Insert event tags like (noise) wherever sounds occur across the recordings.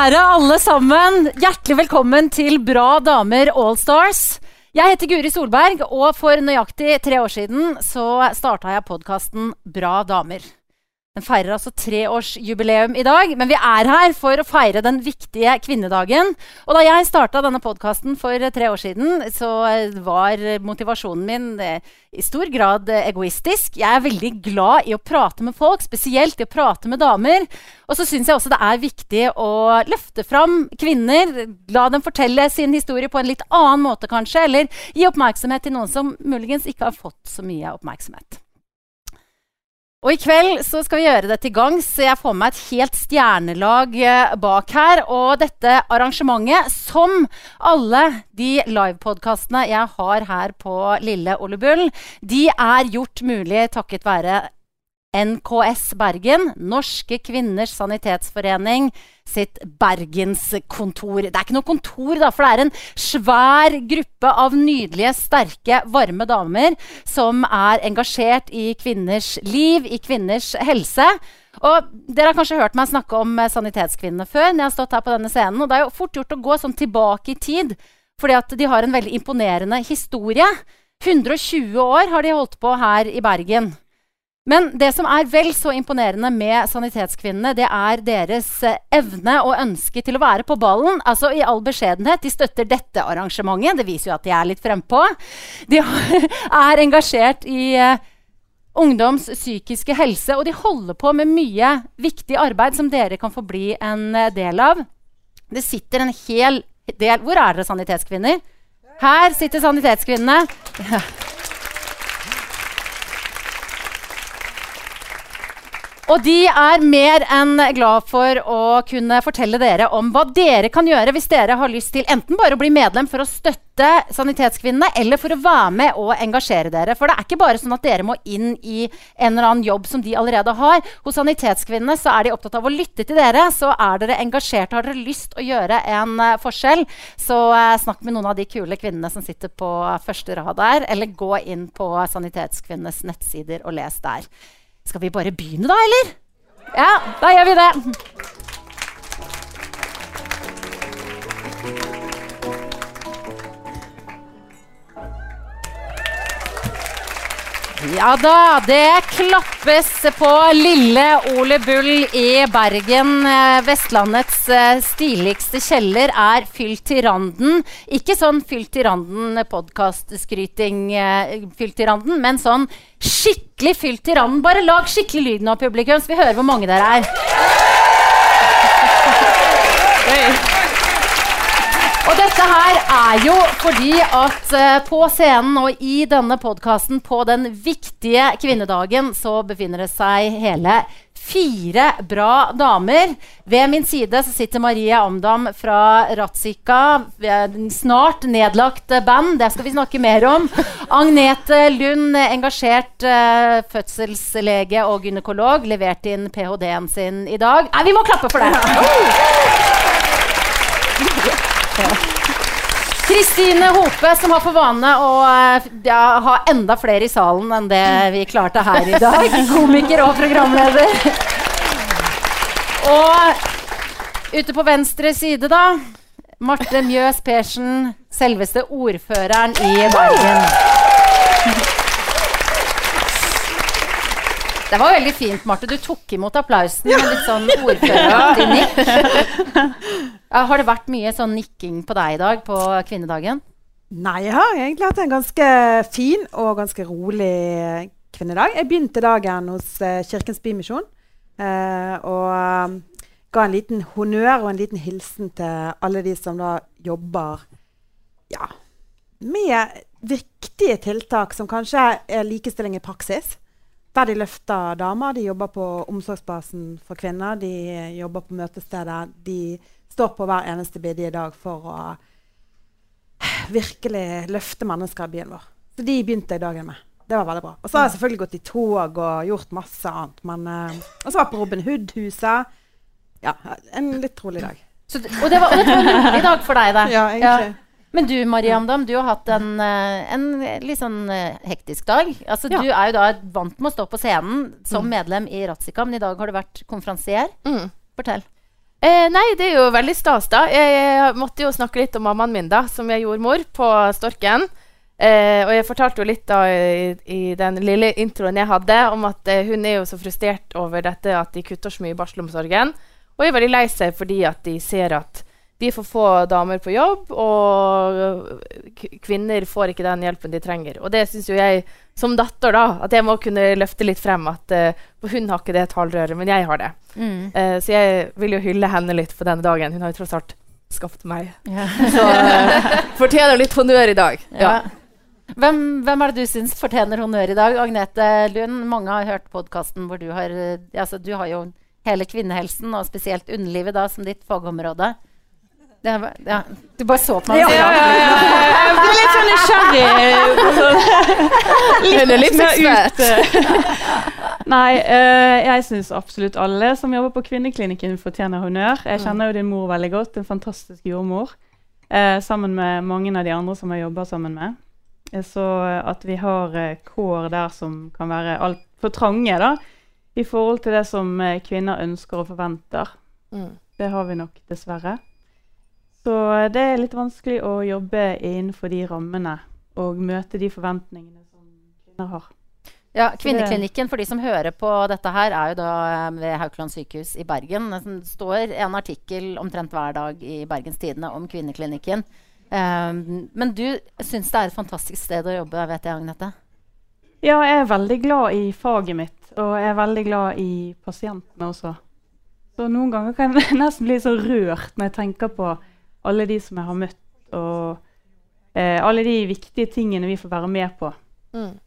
Kjære alle sammen. Hjertelig velkommen til Bra damer Allstars. Jeg heter Guri Solberg, og for nøyaktig tre år siden så starta jeg podkasten Bra damer. Den feirer altså treårsjubileum i dag, men vi er her for å feire den viktige kvinnedagen. Og da jeg starta denne podkasten for tre år siden, så var motivasjonen min eh, i stor grad egoistisk. Jeg er veldig glad i å prate med folk, spesielt i å prate med damer. Og så syns jeg også det er viktig å løfte fram kvinner. La dem fortelle sin historie på en litt annen måte, kanskje. Eller gi oppmerksomhet til noen som muligens ikke har fått så mye oppmerksomhet. Og i kveld så skal vi gjøre det til gangs. Jeg får med et helt stjernelag eh, bak her. Og dette arrangementet, som alle de livepodkastene jeg har her på Lille Ole Bull, de er gjort mulig takket være NKS Bergen, Norske kvinners sanitetsforening, sitt bergenskontor. Det er ikke noe kontor, da, for det er en svær gruppe av nydelige, sterke, varme damer som er engasjert i kvinners liv, i kvinners helse. Og Dere har kanskje hørt meg snakke om Sanitetskvinnene før. når jeg har stått her på denne scenen, og Det er jo fort gjort å gå sånn tilbake i tid, fordi at de har en veldig imponerende historie. 120 år har de holdt på her i Bergen. Men det som er vel så imponerende med Sanitetskvinnene, det er deres eh, evne og ønske til å være på ballen. Altså i all beskjedenhet. De støtter dette arrangementet. Det viser jo at de er litt frempå. De (laughs) er engasjert i uh, ungdoms psykiske helse, og de holder på med mye viktig arbeid som dere kan få bli en uh, del av. Det sitter en hel del Hvor er dere, Sanitetskvinner? Her sitter Sanitetskvinnene. (laughs) Og de er mer enn glad for å kunne fortelle dere om hva dere kan gjøre hvis dere har lyst til enten bare å bli medlem for å støtte Sanitetskvinnene, eller for å være med og engasjere dere. For det er ikke bare sånn at dere må inn i en eller annen jobb som de allerede har. Hos Sanitetskvinnene så er de opptatt av å lytte til dere. Så er dere engasjerte, har dere lyst å gjøre en uh, forskjell, så uh, snakk med noen av de kule kvinnene som sitter på første rad der, eller gå inn på Sanitetskvinnenes nettsider og les der. Skal vi bare begynne, da, eller? Ja, da gjør vi det. Ja da, det klappes på lille Ole Bull i Bergen. Eh, Vestlandets eh, stiligste kjeller er fylt til randen. Ikke sånn fylt til randen podkastskryting, eh, fylt til randen, men sånn skikkelig fylt til randen. Bare lag skikkelig lyd nå, publikum, så vi hører hvor mange dere er. Og dette her er jo fordi at uh, på scenen og i denne podkasten på den viktige kvinnedagen så befinner det seg hele fire bra damer. Ved min side så sitter Marie Amdam fra Ratzika. Snart nedlagt band, det skal vi snakke mer om. Agnete Lund, engasjert uh, fødselslege og gynekolog, leverte inn ph.d.-en sin i dag. Nei, vi må klappe for det! (laughs) Kristine Hope, som har for vane å eh, ja, ha enda flere i salen enn det vi klarte her i dag. (laughs) Komiker og programleder. Og ute på venstre side, da Marte Mjøs Persen, selveste ordføreren i Bergen. Det var veldig fint, Marte. Du tok imot applausen med litt sånn (laughs) ordføreraktig nikk. Har det vært mye sånn nikking på deg i dag på kvinnedagen? Nei, jeg har egentlig hatt en ganske fin og ganske rolig kvinnedag. Jeg begynte dagen hos uh, Kirkens Bymisjon. Uh, og um, ga en liten honnør og en liten hilsen til alle de som da jobber ja, med viktige tiltak som kanskje er likestilling i praksis. Der de løfter damer. De jobber på omsorgsbasen for kvinner. De jobber på møtesteder. De står på hver eneste bidige dag for å virkelig løfte mennesker i byen vår. Så de begynte jeg dagen med. Det var veldig bra. Og så har jeg selvfølgelig gått i tog og gjort masse annet. Men, uh, og så var jeg på Robin Hood-huset. Ja, en litt rolig dag. Så, og, det var, og det var en rolig dag for deg, det. Ja, egentlig. Ja. Men du Mariam Dam, du har hatt en, eh, en litt sånn eh, hektisk dag. Altså, ja. Du er jo da vant med å stå på scenen som mm. medlem i Ratzika, men i dag har du vært konferansier. Mm. Fortell. Eh, nei, det er jo veldig stas, da. Jeg, jeg måtte jo snakke litt om mammaen min, da, som er jordmor på Storken. Eh, og jeg fortalte jo litt da i, i, den lille introen jeg hadde, om at eh, hun er jo så frustrert over dette at de kutter så mye i barselomsorgen. Og er veldig lei seg fordi at de ser at de får for få damer på jobb, og kvinner får ikke den hjelpen de trenger. Og det syns jo jeg som datter da, at jeg må kunne løfte litt frem. at uh, Hun har ikke det talerøret, men jeg har det. Mm. Uh, så jeg vil jo hylle henne litt på denne dagen. Hun har jo tross alt skapt meg. Ja. (laughs) så uh, fortjener litt honnør i dag. Ja. Hvem, hvem, er det du syns fortjener honnør i dag? Agnete Lund, mange har hørt podkasten hvor du har altså, Du har jo hele kvinnehelsen, og spesielt underlivet da, som ditt fagområde. Var, ja. Du bare så på meg. Ja, ja, ja, Jeg ble litt sånn nysgjerrig. Hun er litt mer ute. (laughs) Nei, uh, jeg syns absolutt alle som jobber på Kvinneklinikken, fortjener honnør. Jeg mm. kjenner jo din mor veldig godt. En fantastisk jordmor. Uh, sammen med mange av de andre som jeg jobber sammen med. Så at vi har kår der som kan være altfor trange da, i forhold til det som kvinner ønsker og forventer. Mm. Det har vi nok dessverre. Så det er litt vanskelig å jobbe innenfor de rammene og møte de forventningene som kvinner har. Ja, Kvinneklinikken for de som hører på dette her, er jo da eh, ved Haukeland sykehus i Bergen. Det står en artikkel omtrent hver dag i Bergens Tidende om Kvinneklinikken. Um, men du syns det er et fantastisk sted å jobbe, vet jeg, Agnete? Ja, jeg er veldig glad i faget mitt, og jeg er veldig glad i pasientene også. Så noen ganger kan jeg (laughs) nesten bli så rørt når jeg tenker på alle de som jeg har møtt, og eh, alle de viktige tingene vi får være med på. Mm.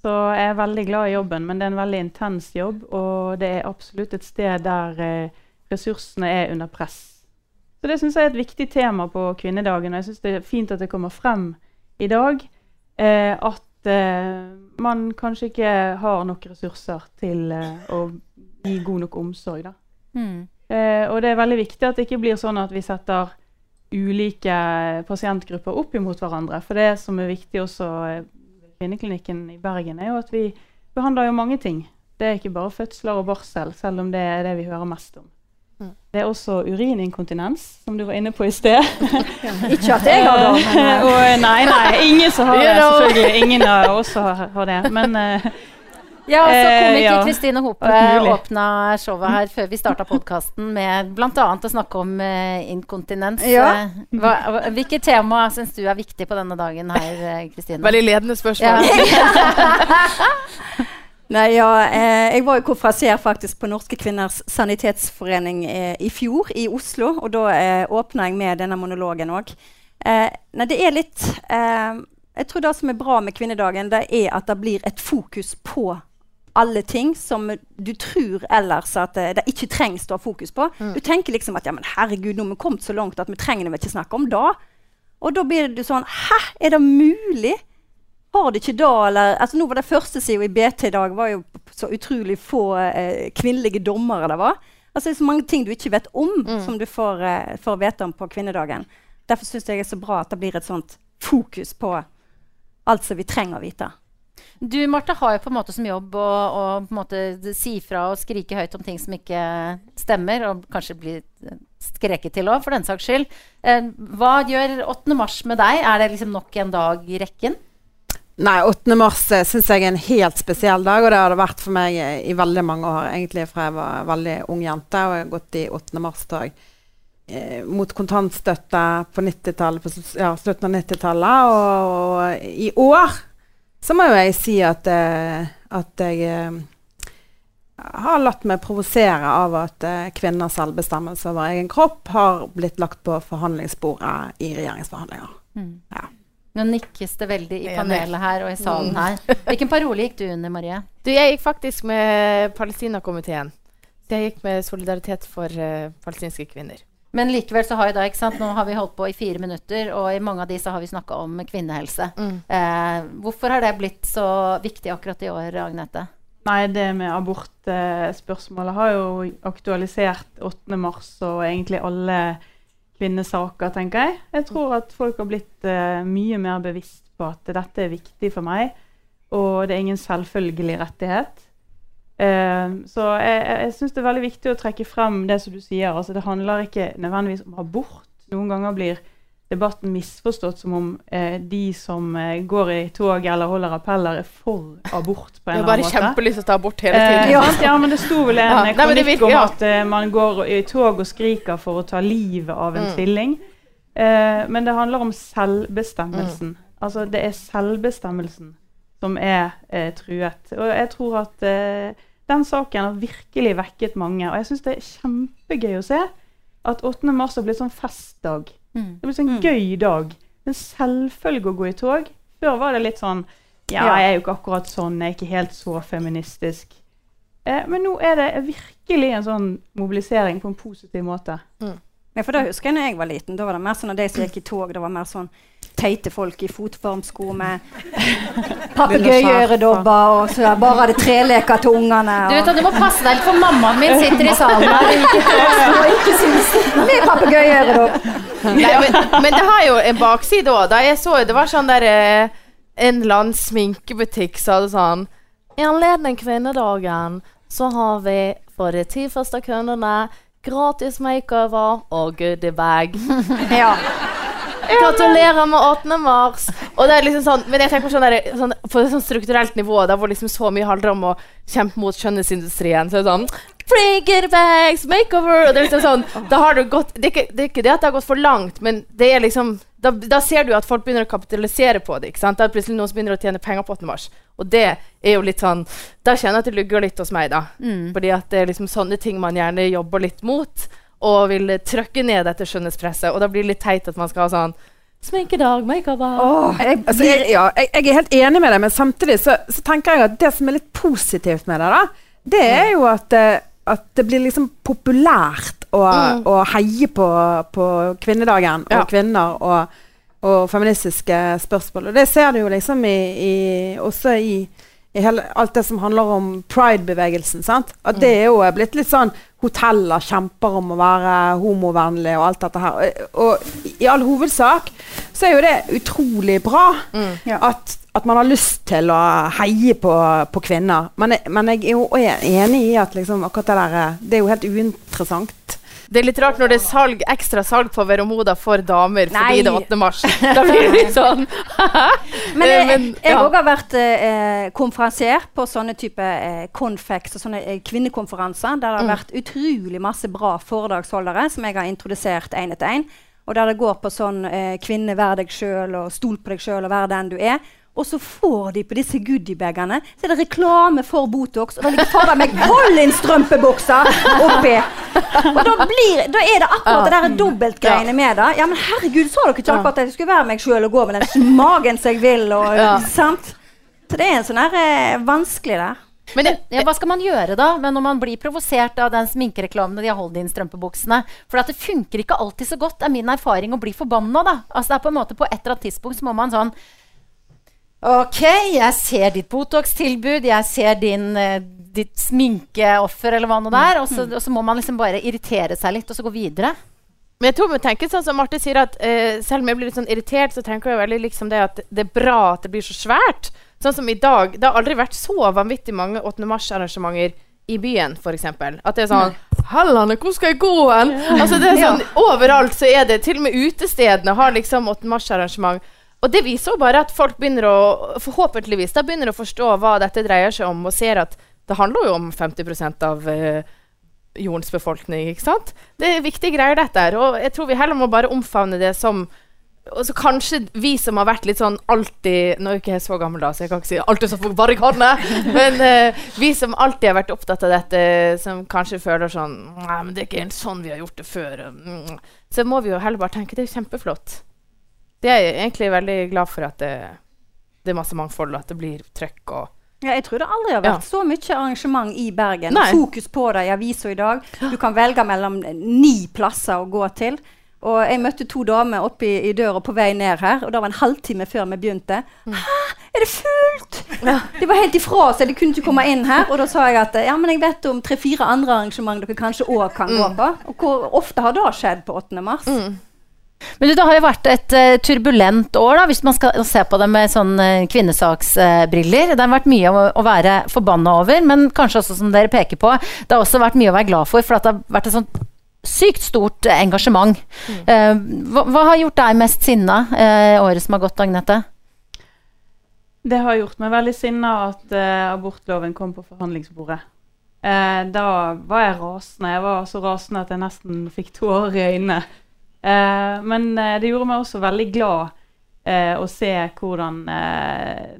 Så jeg er veldig glad i jobben, men det er en veldig intens jobb. Og det er absolutt et sted der eh, ressursene er under press. Så det syns jeg er et viktig tema på kvinnedagen. Og jeg syns det er fint at det kommer frem i dag. Eh, at eh, man kanskje ikke har nok ressurser til eh, å gi god nok omsorg. Da. Mm. Eh, og det er veldig viktig at det ikke blir sånn at vi setter ulike pasientgrupper opp imot hverandre. For det som er viktig også ved Kvinneklinikken i Bergen, er jo at vi behandler jo mange ting. Det er ikke bare fødsler og barsel, selv om det er det vi hører mest om. Mm. Det er også urininkontinens, som du var inne på i sted. (laughs) ikke at jeg har det. Men, (laughs) nei, nei, ingen som har det, (laughs) selvfølgelig. Ingen av oss har det. Men uh, ja, så kom eh, Kristine ja. Hope åpna showet her før vi starta podkasten med bl.a. å snakke om uh, inkontinens. Ja. Eh, hva, hvilke tema syns du er viktig på denne dagen her, eh, Kristine? Veldig ledende spørsmål. Ja. (laughs) Nei, ja, eh, jeg var jo konferansier faktisk på Norske kvinners sanitetsforening eh, i fjor i Oslo. Og da eh, åpna jeg med denne monologen òg. nei, det er litt Jeg tror det som er bra med kvinnedagen, det er at det blir et fokus på alle ting som du tror ellers at det, det ikke trengs å ha fokus på. Mm. Du tenker liksom at ja, men herregud, nå har vi kommet så langt at vi trenger det ikke snakke om det. Og da blir du sånn Hæ, er det mulig? Har det ikke da, eller altså Nå var det første sida i BT i dag var jo så utrolig få eh, kvinnelige dommere det var. Altså Det er så mange ting du ikke vet om, mm. som du får, eh, får, vite om på kvinnedagen. Derfor syns jeg det er så bra at det blir et sånt fokus på alt som vi trenger å vite. Du Marte, har jo på en måte som jobb å, å på en måte si fra og skrike høyt om ting som ikke stemmer, og kanskje bli skreket til òg, for den saks skyld. Eh, hva gjør 8. mars med deg? Er det liksom nok en dag i rekken? Nei, 8. mars eh, syns jeg er en helt spesiell dag, og det har det vært for meg i veldig mange år. Egentlig fra jeg var veldig ung jente, og jeg har gått i 8. mars-tog eh, mot kontantstøtte på 90-tallet, på ja, slutten av 90-tallet. Og, og, i år så må jo jeg si at, uh, at jeg uh, har latt meg provosere av at uh, kvinners selvbestemmelse over egen kropp har blitt lagt på forhandlingsbordet i regjeringsforhandlinger. Mm. Ja. Nå nikkes det veldig i panelet her og i salen mm. her. Hvilken parole gikk du under, Marie? (laughs) Du, jeg gikk faktisk med Palestina-komiteen. Jeg gikk med solidaritet for palestinske kvinner. Men likevel så har jeg da, ikke sant, nå har vi holdt på i fire minutter, og i mange av de så har vi snakka om kvinnehelse. Mm. Eh, hvorfor har det blitt så viktig akkurat i år, Agnete? Nei, det med abortspørsmålet har jo aktualisert 8. mars og egentlig alle kvinnesaker, tenker jeg. Jeg tror at folk har blitt eh, mye mer bevisst på at dette er viktig for meg, og det er ingen selvfølgelig rettighet. Eh, så jeg, jeg, jeg syns det er veldig viktig å trekke frem det som du sier. Altså, det handler ikke nødvendigvis om abort. Noen ganger blir debatten misforstått som om eh, de som eh, går i tog eller holder appeller, er for abort. på en Jeg eller bare annen måte. kjempelyst til å ta abort hele Eh, tiden. ja. ja, men det sto vel en (laughs) Ja, eh, kronikk om at eh, man går i tog og skriker for å ta livet av en Mm. tvilling. Eh, men det handler om selvbestemmelsen. Mm. Altså, det er selvbestemmelsen som er eh, truet. Og jeg tror at eh, den saken har virkelig vekket mange. Og jeg syns det er kjempegøy å se at 8. mars har blitt sånn festdag. Mm. Det blir sånn Mm. gøy dag. En selvfølge å gå i tog. Før var det litt sånn Ja, jeg er jo ikke akkurat sånn. Jeg er ikke helt så feministisk. Eh, men nå er det virkelig en sånn mobilisering på en positiv måte. Ja, for da husker jeg når jeg var liten. Da var det mer sånn at de som gikk i tog, det var mer sånn teite folk i fotformsko med (laughs) papegøyeøredobber og så bare hadde treleker til ungene. Du vet at du må passe deg litt, for mammaen min sitter i salen her. (laughs) med papegøyeøredobb. Men, men det har jo en bakside òg. Da jeg så det var sånn der eh, En eller annen sminkebutikk sa det sånn I anledning kvinnedagen så har vi for de ti første kundene gratis makeover og goodiebag. (laughs) Ja. (laughs) Gratulerer med 8. mars! Og det er liksom sånn, men jeg tenker på, sånn der, sånn, på et sånn strukturelt nivå der hvor liksom så mye handler om å kjempe mot skjønnhetsindustrien. Så er det sånn Free goodiebags, makeover! Og det er liksom sånn, da har du gått, det, er ikke, det er ikke det at det har gått for langt, men det er liksom da, da ser du at folk begynner å kapitalisere på det. ikke sant? Da er det plutselig noen som begynner å tjene penger på 8. mars. Og det er jo litt sånn Da kjenner jeg at det lugger litt hos meg, da. Mm. Fordi at det er liksom sånne ting man gjerne jobber litt mot. Og vil trøkke ned dette skjønnhetspresset. Og da blir det litt teit at man skal ha sånn Sminkedag, makeup oh, jeg, altså, jeg, ja, jeg, jeg er helt enig med deg, men samtidig så, så tenker jeg at det som er litt positivt med det, da, det er jo at, eh, at det blir liksom populært å, Mm. å heie på, på kvinnedagen og Ja. kvinner og, og feministiske spørsmål. Og det ser du jo liksom i, i, også i, i hele, alt det som handler om pride-bevegelsen. sant? At det er jo blitt litt sånn Hoteller kjemper om å være homovennlige og alt dette her. Og, og i all hovedsak så er jo det utrolig bra Mm. At, at man har lyst til å heie på, på kvinner. Men, men jeg er jo er enig i at liksom, akkurat det der eh, Det er jo helt uinteressant. Det er litt rart når det er salg, ekstra salg på Veromoda for damer Nei. fordi det er 8. mars. (laughs) Da blir det litt sånn (laughs) Men Eh, jeg, men, jeg ja. har vært eh, konferansier på sånne type eh, Confex og sånne eh, kvinnekonferanser der det har Mm. vært utrolig masse bra foredragsholdere som jeg har introdusert én etter én. Og der det går på sånn eh, 'kvinne, vær deg sjøl', og 'stol på deg sjøl', og 'vær den du er'. Og så får de på disse goodiebagene Så er det reklame for Botox. Og da ligger fader meg Collins-strømpebuksa oppi! Og da, blir, da er det akkurat det der dobbeltgreiene med det. Ja, men herregud, sa dere ikke akkurat at jeg skulle være meg sjøl og gå med den magen som jeg vil? Og, Ja. sant? Så det er en sånn her eh, vanskelig der. Men det, Ja, hva skal man gjøre da men når man blir provosert av den sminkereklamen og de har holdt inn strømpebuksene? For det funker ikke alltid så godt, er min erfaring, å bli forbanna. da. Altså det er på en måte På et eller annet tidspunkt så må man sånn Ok, jeg ser ditt Botox-tilbud, jeg ser din, eh, ditt sminkeoffer, eller hva nå det er. Og så, og så må man liksom bare irritere seg litt, og så gå videre. Men jeg tror vi tenker sånn som Marte sier, at uh, selv om jeg blir litt sånn irritert, så tenker jeg veldig liksom det at det er bra at det blir så svært. Sånn som i dag. Det har aldri vært så vanvittig mange 8. mars-arrangementer i byen, f.eks. At det er sånn Hellene, hvor skal jeg gå hen? Altså det er sånn, Overalt så er det Til og med utestedene har liksom 8. mars-arrangement. Og det viser jo bare at folk begynner å forhåpentligvis da begynner å forstå hva dette dreier seg om, og ser at det handler jo om 50 av uh, jordens befolkning. ikke sant? Det er viktige greier, dette her. Og jeg tror vi heller må bare omfavne det som og så kanskje vi som har vært litt sånn alltid Nå er jeg ikke så gammel, da, så jeg kan ikke si alltid så på barrikadene. (laughs) Men uh, vi som alltid har vært opptatt av dette, som kanskje føler sånn Nei, men det er ikke helt sånn vi har gjort det før. Mm. Så må vi jo heller bare tenke det er kjempeflott. Det er jeg egentlig veldig glad for at det, det er masse mangfold, og at det blir trøkk og Ja, jeg tror det aldri har vært så mye arrangement i Bergen. Nei. Fokus på det i avisa i dag. Du kan velge mellom ni plasser å gå til. Og jeg møtte to damer oppe i, i døra på vei ned her, og det var en halvtime før vi begynte. Hæ, er det fullt?! De var helt ifra seg, de kunne ikke komme inn her. Og da sa jeg at ja, men jeg vet om tre-fire andre arrangement dere kanskje òg kan gå på. Og hvor ofte har det skjedd på 8. mars? Men du, det har jo vært et uh, turbulent år, da, hvis man skal se på det med sånn uh, kvinnesaksbriller. Uh, det har vært mye å, være forbanna over, men kanskje også, som dere peker på, det har også vært mye å være glad for, for at det har vært et sånt sykt stort engasjement. Mm. Hva, hva, har gjort deg mest sinna året som har gått, Agnete? Det har gjort meg veldig sinna at abortloven kom på forhandlingsbordet. da var jeg rasende. Jeg var så rasende at jeg nesten fikk tårer i øynene. Eh, men eh, det gjorde meg også veldig glad eh, å se hvordan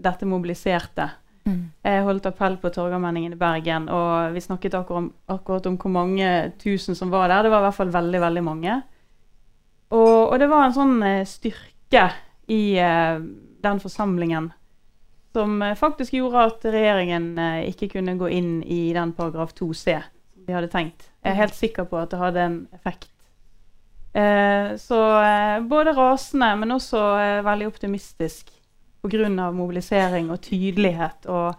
dette mobiliserte. Mm. Jeg holdt appell på Torgallmenningen i Bergen, og vi snakket akkurat om, akkurat om, hvor mange tusen som var der. Det var i hvert fall veldig, veldig mange. Og, og det var en sånn styrke i den forsamlingen som faktisk gjorde at regjeringen ikke kunne gå inn i den paragraf 2c som de hadde tenkt. Jeg er helt sikker på at det hadde en effekt så eh, både rasende, men også eh, veldig optimistisk pga. mobilisering og tydelighet. Og,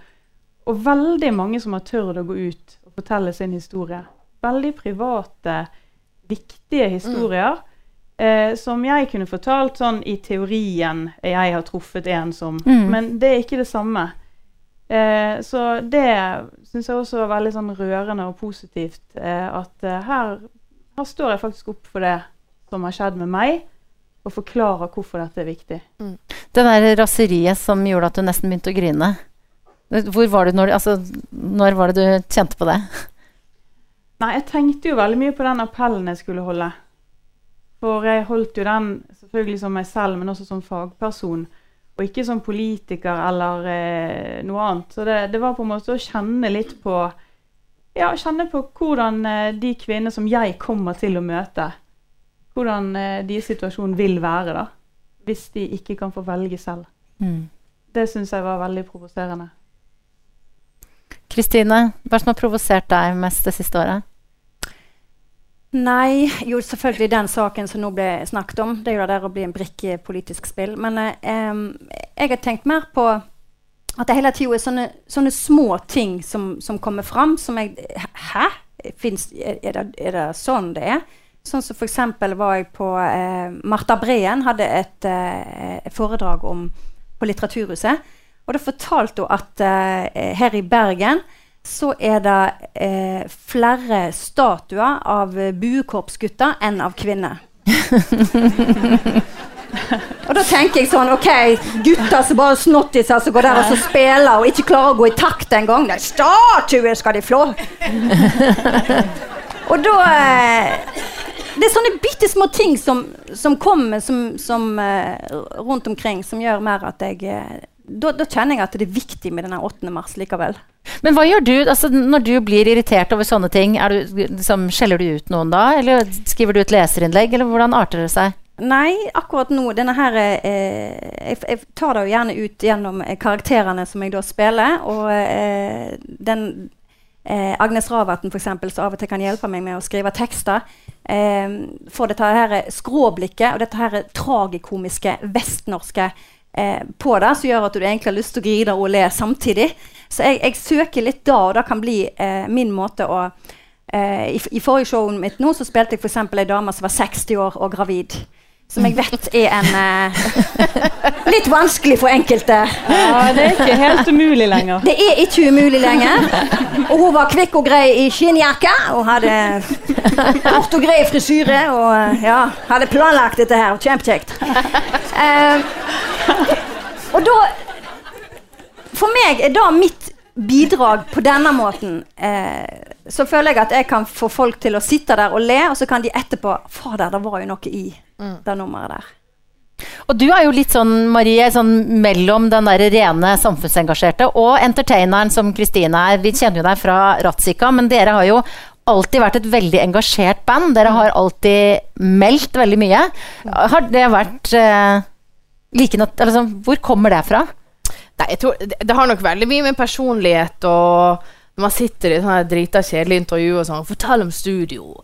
og, veldig mange som har tørt å gå ut og fortelle sin historie. Veldig private, viktige historier. Mm. Eh, som jeg kunne fortalt sånn i teorien jeg har truffet en som mm. Men det er ikke det samme. Eh, så det syns jeg også var veldig sånn rørende og positivt. Eh, at her, her, står jeg faktisk opp for det som har skjedd med meg, og forklare hvorfor dette er viktig. Mm. Det der raseriet som gjorde at du nesten begynte å grine. Hvor var du når, altså, når var det du kjente på det? Nei, jeg tenkte jo veldig mye på den appellen jeg skulle holde. For jeg holdt jo den selvfølgelig som meg selv, men også som fagperson. Og ikke som politiker eller eh, noe annet. Så det, det, var på en måte å kjenne litt på Ja, kjenne på hvordan eh, de kvinner som jeg kommer til å møte, hvordan eh, deres situasjon vil være, da. Hvis de ikke kan få velge selv. Mm. Det syns jeg var veldig provoserende. Kristine, hva som har provosert deg mest det siste året? Nei, jo selvfølgelig den saken som nå ble snakket om. Det er jo det der å bli en brikke i politisk spill. Men eh, jeg har tenkt mer på at det hele tida er sånne, sånne, små ting som, som kommer fram, som jeg Hæ? Finns, er, er, det, er, det, sånn det er? Sånn som f.eks. var jeg på eh, Marta Breen hadde et eh, foredrag om, på Litteraturhuset. Og da fortalte hun at eh, her i Bergen så er det eh, flere statuer av buekorpsgutter enn av kvinner. (laughs) og da tenker jeg sånn OK, gutter som bare snottiser som går der og så spiller og ikke klarer å gå i takt engang. Statuer skal de flå! (laughs) og da eh, det er sånne bitte små ting som, som kommer som, som, uh, rundt omkring, som gjør mer at jeg uh, da, da, kjenner jeg at det er viktig med denne 8. mars likevel. Men hva gjør du altså, når du blir irritert over sånne ting? Du, liksom, skjeller du ut noen da? Eller skriver du et leserinnlegg? Eller hvordan arter det seg? Nei, akkurat nå denne her, eh, jeg, jeg, tar det jo gjerne ut gjennom karakterene som jeg da spiller. Og eh, den eh, Agnes Ravatn, f.eks., som av og til kan hjelpe meg med å skrive tekster, eh, får dette her skråblikket og dette her tragikomiske vestnorske eh, på det, som gjør at du egentlig har lyst til å grine og le samtidig. Så jeg, jeg søker litt da, og det kan bli eh, min måte å eh, i, I forrige showet mitt nå så spilte jeg f.eks. ei dame som var 60 år og gravid som jeg vet er en uh, Litt vanskelig for enkelte. Ja, Det er ikke helt umulig lenger. Det er ikke umulig lenger. Og hun var kvikk og grei i skinnjakke og hadde kort og grei frisyre. Og uh, ja, hadde planlagt dette her. Kjempekjekt. Uh, og da For meg er da mitt bidrag på denne måten så føler jeg at jeg kan få folk til å sitte der og le, og så kan de etterpå Fader, det var jo noe i mm. det nummeret der. Og du er jo litt sånn, Marie, sånn mellom den der rene samfunnsengasjerte og entertaineren som Kristine er. Vi kjenner jo deg fra Ratzika, men dere har jo alltid vært et veldig engasjert band. Dere har alltid meldt veldig mye. Har det vært eh, like natt... Altså, hvor kommer det fra? Nei, jeg tror det, det har nok veldig mye med personlighet og når man sitter i sånne drita kjedelige intervju og sånn 'Fortell om studio'.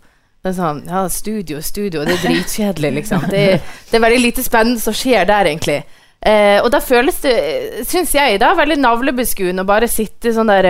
Det er sånn, ja, studio, studio, det er dritkjedelig, liksom. Det, det, er veldig lite spennende som skjer der, egentlig. Eh, og da føles det, syns jeg, da, veldig navlebeskuende å bare sitte sånn der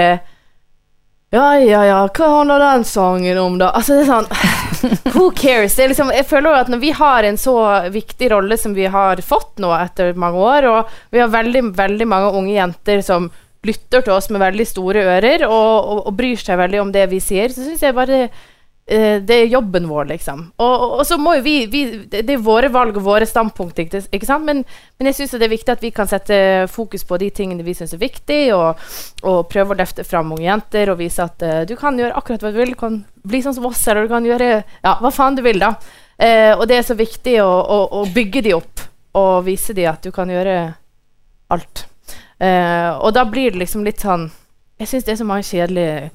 Ja, ja, ja, hva handler den sangen om, da? Altså, det er sånn (laughs) Who cares? Liksom, jeg føler jo at Når vi har en så viktig rolle som vi har fått nå etter mange år, og vi har veldig, veldig mange unge jenter som lytter til oss med veldig store ører og, og, og bryr seg veldig om det vi sier, så syns jeg bare eh, det er jobben vår, liksom. Og, og, og så må jo vi, vi Det er våre valg og våre standpunkt, ikke sant? Men, men jeg syns det er viktig at vi kan sette fokus på de tingene vi syns er viktig, og, og prøve å løfte fram unge jenter og vise at uh, du kan gjøre akkurat hva du vil. Du kan bli sånn som oss, eller du kan gjøre ja, hva faen du vil, da. Uh, og det er så viktig å, å, å bygge de opp og vise de at du kan gjøre alt. Uh, og da blir det liksom litt sånn Jeg syns det er så mange kjedelige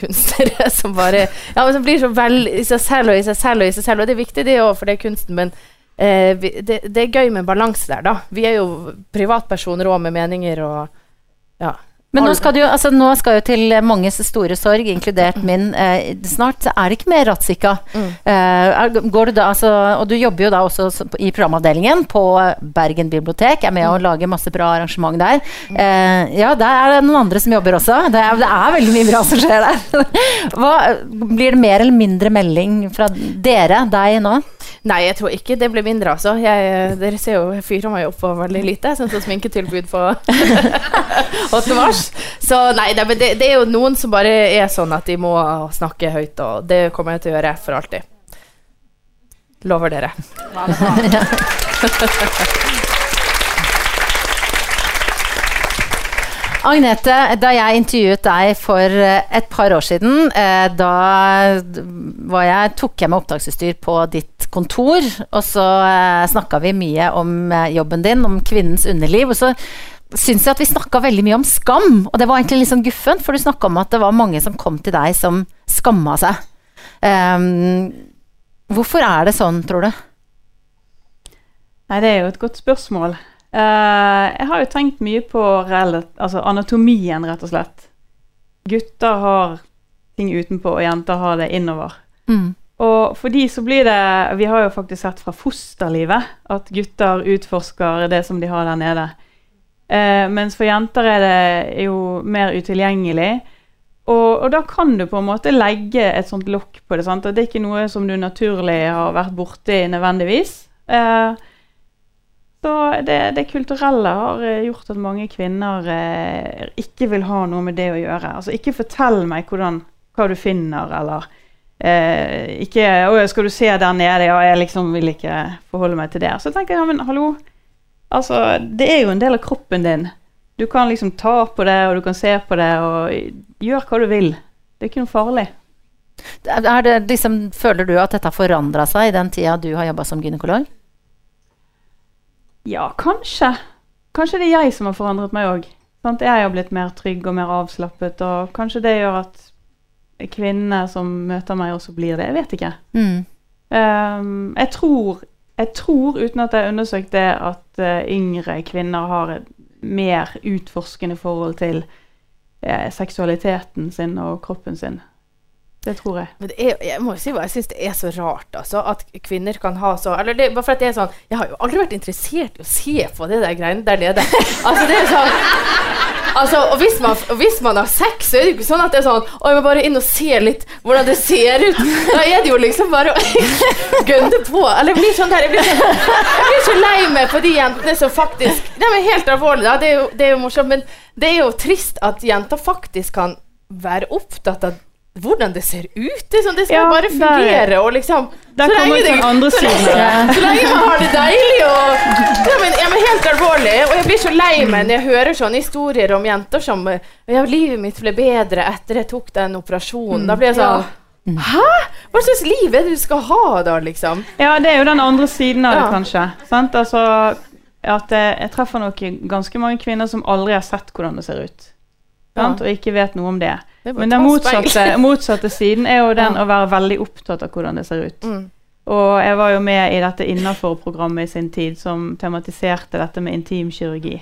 kunstnere som bare Ja, men som blir så vel i seg selv og i seg selv og i seg selv. Og det er viktig, det òg, for det er kunsten, men eh, vi, det, det er gøy med balanse der, da. Vi er jo privatpersoner òg, med meninger og Ja. Men nå skal, du, jo- altså, nå skal jo til manges store sorg, inkludert min, eh, snart så er det ikke mer Ratzika. Mm. Eh, går du da, altså, og du jobber jo da også i programavdelingen på Bergen bibliotek, er med Mm. lager lage masse bra arrangement der. Eh, ja, der er det noen andre som jobber også. Det er, det er veldig mye bra som skjer der. (laughs) Hva, blir det mer eller mindre melding fra dere, deg nå? Nei, jeg tror ikke det blir mindre, altså. Jeg, dere ser jo, jeg fyrer meg opp på veldig lite. Sånn som sminketilbud på (laughs) 8. mars. Så nei, det, men det, det er jo noen som bare er sånn at de må snakke høyt, og det kommer jeg til å gjøre for alltid. Lover dere. (laughs) Agnete, da jeg intervjuet deg for eh, et par år siden, eh, da jeg, tok jeg med opptaksutstyr på ditt kontor, og så eh, snakka vi mye om jobben din, om kvinnens underliv. Og så syns jeg at vi snakka veldig mye om skam, og det var egentlig litt sånn guffent, for du snakka om at det var mange som kom til deg som skamma seg. Um, hvorfor er det sånn, tror du? Nei, det er jo et godt spørsmål. Eh, jeg har jo tenkt mye på altså anatomien, rett og slett. Gutter har ting utenpå, og jenter har det innover. Mm. Og for de så blir det Vi har jo faktisk sett fra fosterlivet at gutter utforsker det som de har der nede. Eh, mens for jenter er det jo mer utilgjengelig. Og, og da kan du på en måte legge et sånt lokk på det. sant? Og det er ikke noe som du naturlig har vært borti nødvendigvis. Eh, så det, det kulturelle har eh, gjort at mange kvinner eh, ikke vil ha noe med det å gjøre. Altså ikke fortell meg hvordan, hva du finner, eller eh, ikke «Å, 'Skal du se der nede?' Ja, jeg liksom vil ikke forholde meg til det. Så tenker jeg ja, men hallo. Altså, det er jo en del av kroppen din. Du kan liksom ta på det, og du kan se på det, og gjør hva du vil. Det er ikke noe farlig. Det liksom, føler du at dette har forandra seg i den tida du har jobba som gynekolog? Ja, kanskje. Kanskje det er jeg som har forandret meg òg. Jeg har blitt mer trygg og mer avslappet, og kanskje det gjør at kvinnene som møter meg, også blir det. Jeg vet ikke. Mm. Um, jeg, tror, jeg tror, uten at jeg har undersøkt det, at uh, yngre kvinner har et mer utforskende forhold til uh, seksualiteten sin og kroppen sin. Det tror jeg. Men er, jeg må si hva jeg syns det er så rart, altså. At kvinner kan ha så Eller det, bare for at det er sånn Jeg har jo aldri vært interessert i å se på det der greiene der nede. Altså, det er sånn Altså, og hvis man, og hvis man har sex, så er det jo ikke sånn at det er sånn Å, jeg må bare inn og se litt hvordan det ser ut. Da er det jo liksom bare å (laughs) gønne på. Eller jeg blir sånn der Jeg blir, så, jeg blir så lei meg på de jentene som faktisk De er helt alvorlige, da. Det er jo, det er jo morsomt. Men det er jo trist at jenter faktisk kan være opptatt av hvordan det ser ut. Det, sånn, det skal Ja, bare der- fungere. Og liksom Der så kommer lenge den andre så lenge-. Så lenge man har det deilig og ja, men, ja, men Helt alvorlig. Og jeg blir så lei meg når jeg hører sånne historier om jenter som eh, ja, 'Livet mitt ble bedre etter jeg tok den operasjonen'. Da blir jeg sånn Hæ? Hva slags liv er det du skal ha da, liksom? Ja, det er jo den andre siden av det, kanskje. Sant? Altså, at jeg, jeg treffer nok ganske mange kvinner som aldri har sett hvordan det ser ut. Sant? Og ikke vet noe om det. Det Men den motsatte, (laughs) motsatte siden er jo den Ja. å være veldig opptatt av hvordan det ser ut. Mm. Og jeg var jo med i dette Innafor-programmet i sin tid som tematiserte dette med intimkirurgi.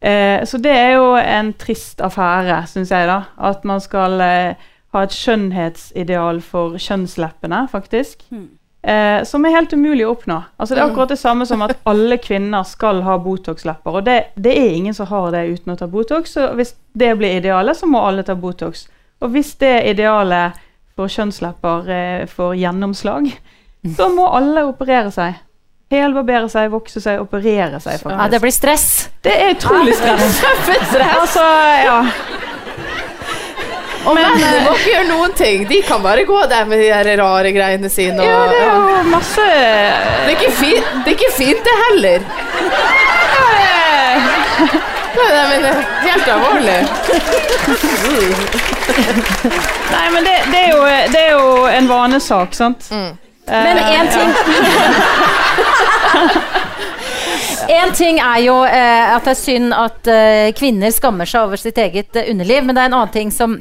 Eh, så det er jo en trist affære, syns jeg, da. At man skal eh, ha et skjønnhetsideal for kjønnsleppene, faktisk. Mm. Eh, som er helt umulig å oppnå. Altså Det er Mm. akkurat det samme som at alle kvinner skal ha Botox-lepper. Og det, det er ingen som har det uten å ta Botox, så hvis det blir idealet, så må alle ta Botox. Og hvis det idealet for kjønnslepper eh, får gjennomslag, så må alle operere seg. Helbarbere seg, vokse seg, operere seg. Ja, det blir stress. Det er utrolig (laughs) stress. altså, ja. Og mennene må ikke gjøre noen ting. De kan bare gå der med de der rare greiene sine. Og, ja, det er jo masse Det er ikke fint, det, er ikke fint det heller. Nei, nei, men det er helt alvorlig. Nei, men det, det, er jo, det er jo en vanesak, sant? Mm. Men Eh, én ting En ting er jo eh, at det er synd at eh, kvinner skammer seg over sitt eget eh, underliv, men det er en annen ting som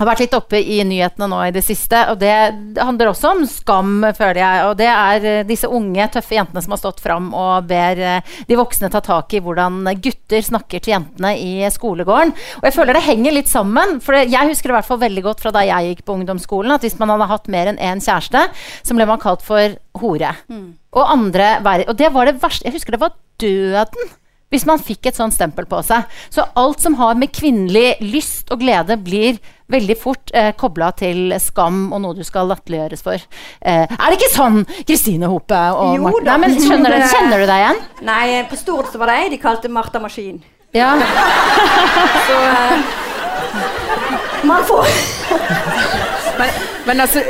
har vært litt oppe i nyhetene nå i det siste, og det handler også om skam, føler jeg. Og det er eh, disse unge, tøffe jentene som har stått fram og ber eh, de voksne ta tak i hvordan gutter snakker til jentene i skolegården. Og jeg føler det henger litt sammen, for jeg husker det i hvert fall veldig godt fra da jeg gikk på ungdomsskolen, at hvis man hadde hatt mer enn én kjæreste, så ble man kalt for hore. Og andre verre. Og det var det verste. Jeg husker det var døden hvis man fikk et sånt stempel på seg. Så alt som har med kvinnelig lyst og glede, blir veldig fort eh, kobla til skam og noe du skal latterliggjøres for. Eh, er det ikke sånn, Kristine Hope og Jo Martha? da. Nei, men skjønner du, Kjenner du deg igjen? Nei, på Stord så var det ei de kalte Martha Maskin. Ja. (laughs) Så eh, Man får Men, men altså,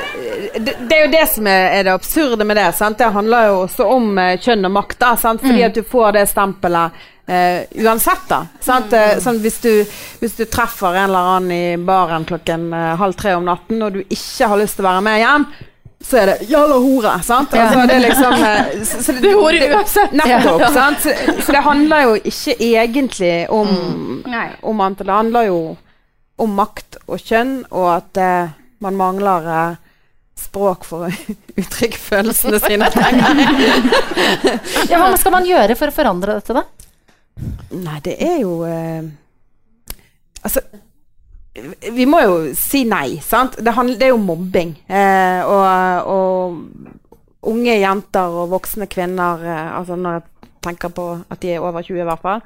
det, det er jo det som er, er det absurde med det. Sant? Det handler jo også om eh, kjønn og makt. Da, sant? Fordi at du får det stempelet eh, uansett. da sant? Mm. sånn, hvis, du, hvis du treffer en eller annen i baren klokken eh, halv tre om natten, og du ikke har lyst til å være med hjem, så er det 'jalla hore'. Sant? Altså, det er liksom eh, så, så det, Det hore uansett. Nettopp. Sant? Så, så det handler jo ikke egentlig om, mm. om antall. Det handler jo om makt og kjønn, og at eh, man mangler eh, språk for å (laughs) uttrykke følelsene sine. (laughs) ja. Hva (laughs) skal man gjøre for å forandre dette, da? Nei, det er jo eh, Altså Vi må jo si nei, sant? Det, handler, det er jo mobbing. Eh, og, og unge jenter og voksne kvinner eh, Altså når jeg tenker på at de er over 20 i hvert fall,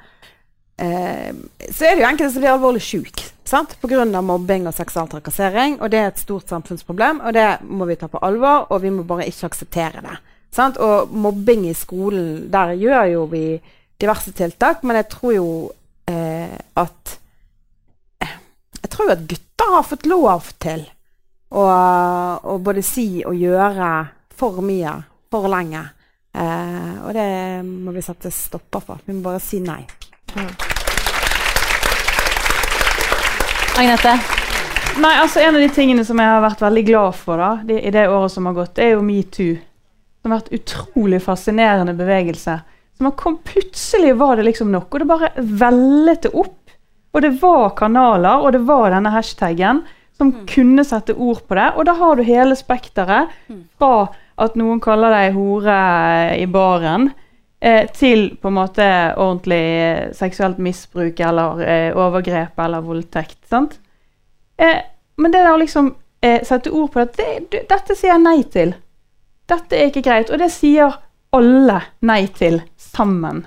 eh, så er det jo enkelte som blir alvorlig syk sant? pga. mobbing og seksuell trakassering. Og det er et stort samfunnsproblem, og det må vi ta på alvor, og vi må bare ikke akseptere det. Sant? Og mobbing i skolen, der gjør jo vi diverse tiltak, men jeg tror jo eh, at Jeg tror jo at gutter har fått lov til å, å både si og gjøre for mye for lenge. Eh, og det må vi sette stopper for. Vi må bare si nei. Agnete? Nei, altså En av de tingene som jeg har vært veldig glad for da, det, i det året som har gått, det er jo metoo. Som har vært utrolig fascinerende bevegelse. Som har kom, Plutselig var det liksom nok, og det bare vellet det opp. Og det var kanaler, og det var denne hashtaggen som kunne sette ord på det. Og da har du hele spekteret fra at noen kaller deg hore i baren, eh, til på en måte ordentlig eh, seksuelt misbruk eller eh, overgrep eller voldtekt. sant? Eh, men det der å liksom eh, sette ord på det, det, det Dette sier jeg nei til. Dette er ikke greit. Og det sier alle nei til sammen.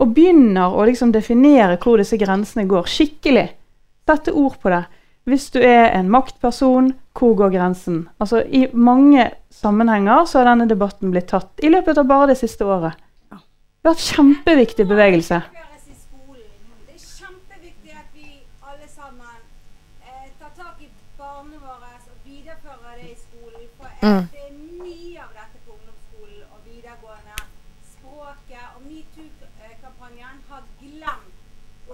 Og begynner å liksom definere hvor disse grensene går skikkelig. Sette ord på det. Hvis du er en maktperson, hvor går grensen? Altså I mange sammenhenger så har denne debatten blitt tatt i løpet av bare det siste året. Det har vært kjempeviktig bevegelse. Det er kjempeviktig at vi alle sammen eh, tar tak i barna våre og viderefører det i skolen. For Mm. det er mye av dette på ungdomsskolen og videregående. Språket og metoo-kampanjen har glemt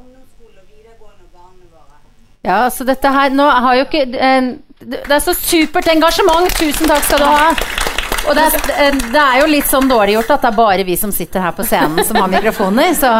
ungdomsskolen og videregående og barna våre. Ja, så dette her Nå har jo ikke eh, Det det er så supert engasjement. Tusen takk skal du ha. Og det er, det er jo litt sånn dårlig gjort at det er bare vi som sitter her på scenen som har mikrofoner. Så,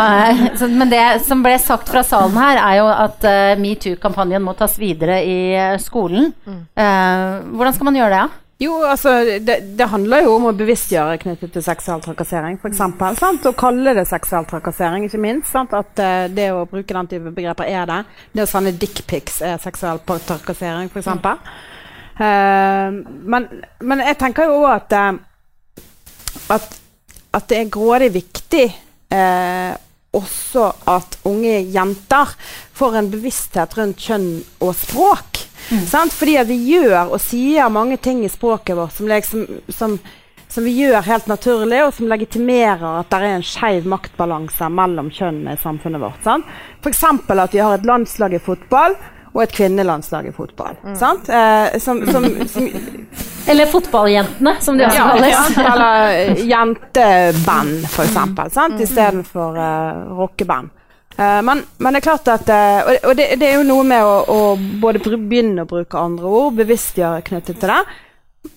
så, men det som ble sagt fra salen her, er jo at uh, metoo-kampanjen må tas videre i eh, skolen. Uh, hvordan skal man gjøre det? Ja? Jo, altså, det, det handler jo om å bevisstgjøre knyttet til seksuell trakassering, f.eks. Å kalle det seksuell trakassering, ikke minst. Sant? At uh, det å bruke den type begreper er det. Det å sende dickpics er seksuell trakassering, f.eks. Uh, men, men jeg tenker jo òg at, eh, at at det er grådig viktig eh, også at unge jenter får en bevissthet rundt kjønn og språk. Sant? Fordi vi gjør og sier mange ting i språket vårt som, liksom, som, som vi gjør helt naturlig, og som legitimerer at det er en skeiv maktbalanse mellom kjønnene i samfunnet vårt. Sant? F.eks. at vi har et landslag i fotball og et kvinnelandslag i fotball. Sant? Eh, som, som, som (laughs) Eller fotballjentene, som de også ja, ja. Eller eh, (laughs) jenteband, for eksempel. Sant? Istedenfor uh, rockeband. Uh, men, men det er klart at uh, Og, og det, det er jo noe med å, å både begynne å bruke andre ord, bevisstgjøre knyttet til det.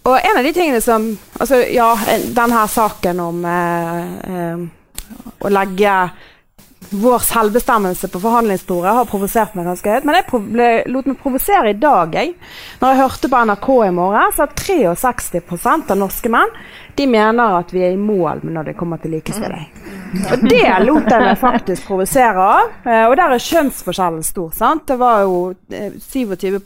Og en av de tingene som Altså, ja, denne saken om uh, eh, å legge vår selvbestemmelse på forhandlingsbordet har provosert meg ganske høyt. Men jeg ble, lot meg provosere i dag, jeg. Når jeg hørte på NRK i morgen, at 63 av norske menn de mener at vi er i mål når det kommer til likestilling. Og det lot jeg meg faktisk provosere av. Eh, Og der er kjønnsforskjellen stor. sant? Det var jo eh, 27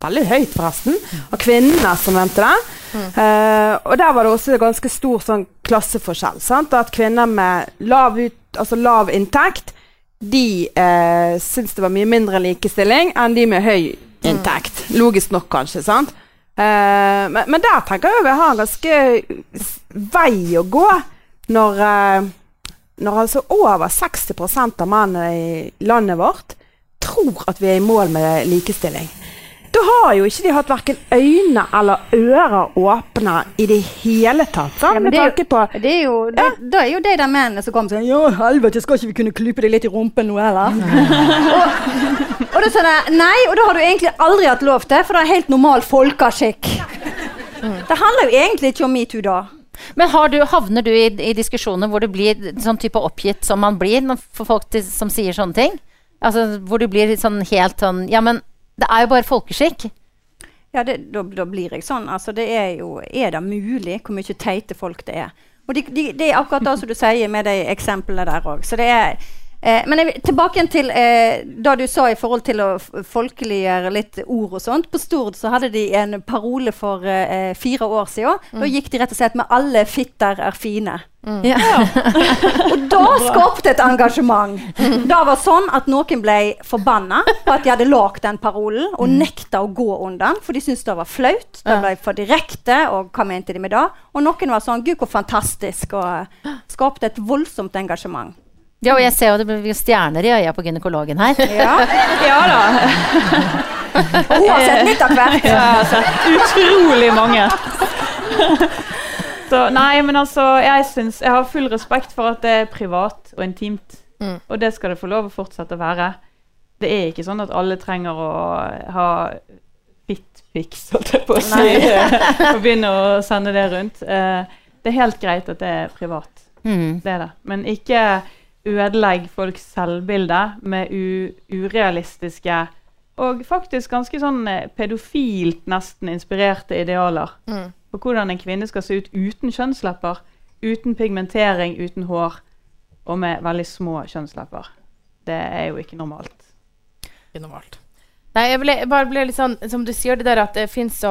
Veldig høyt, forresten, av kvinnene som mente det. Eh, og der var det også ganske stor sånn klasseforskjell. Sant? At kvinner med lav, ut, altså lav inntekt de uh, syntes det var mye mindre likestilling enn de med høy inntekt. Logisk nok, kanskje. sant? Uh, men, men der tenker jeg vi har en ganske vei å gå når, uh, når altså over 60 av mennene i landet vårt tror at vi er i mål med likestilling. Da har jo ikke de hatt verken øyne eller ører åpne i det hele tatt. Sant? Ja, men Med det er jo- tanke på Det er jo, det, da er jo de der mennene som kommer sånn Ja, helvete, skal ikke vi kunne klype deg litt i rumpen nå, eller? og, og da sa de Nei, og da har du egentlig aldri hatt lov til, for det er helt normal folkeskikk. Det handler jo egentlig ikke om metoo da. Men har du, havner du i, i diskusjoner hvor du blir sånn type oppgitt som man blir for folk til, som sier sånne ting? Altså hvor du blir sånn helt sånn Ja, men det er jo bare folkeskikk. Ja, det, da, da blir jeg sånn. Altså, det er jo Er det mulig hvor mye teite folk det er? Og de, de, det er akkurat det som du sier med de eksemplene der òg. Så det er eh, Men jeg, tilbake til eh, da du sa i forhold til å folkeliggjøre litt ord og sånt. På Stord så hadde de en parole for eh, fire år siden. Da gikk de rett og slett med 'alle fitter er fine'. Ja. (laughs) Og da (laughs) skapte et engasjement. Da var sånn at noen ble forbanna på at de hadde lagd den parolen, og nekta å gå under den, for de syntes det var flaut. Det ble for direkte, og hva mente de med det? Og noen var sånn 'gud, hvor fantastisk', og (gasps) skapte et voldsomt engasjement. Ja, og jeg ser jo det blir stjerner i øya på gynekologen her. (laughs) Ja, Ja da. Og (laughs) hun har sett litt av hvert. Jeg har sett utrolig mange. Så nei, men altså, jeg synes, Jeg har full respekt for at det er privat og intimt. Mm. Og det skal det få lov å fortsette å være. Det er ikke sånn at alle trenger å ha fitpics, holdt jeg på å si, (laughs) og begynne å sende det rundt. Uh, det er helt greit at det er privat. Mm. Det er det. Men ikke ødelegg folks selvbilde med urealistiske og faktisk ganske sånn eh, pedofilt nesten inspirerte idealer Mm. på hvordan en kvinne skal se ut uten kjønnslepper, uten pigmentering, uten hår og med veldig små kjønnslepper. Det er jo ikke normalt. Ikke normalt. Nei, jeg ble, bare ble litt sånn Som du sier det der at det fins så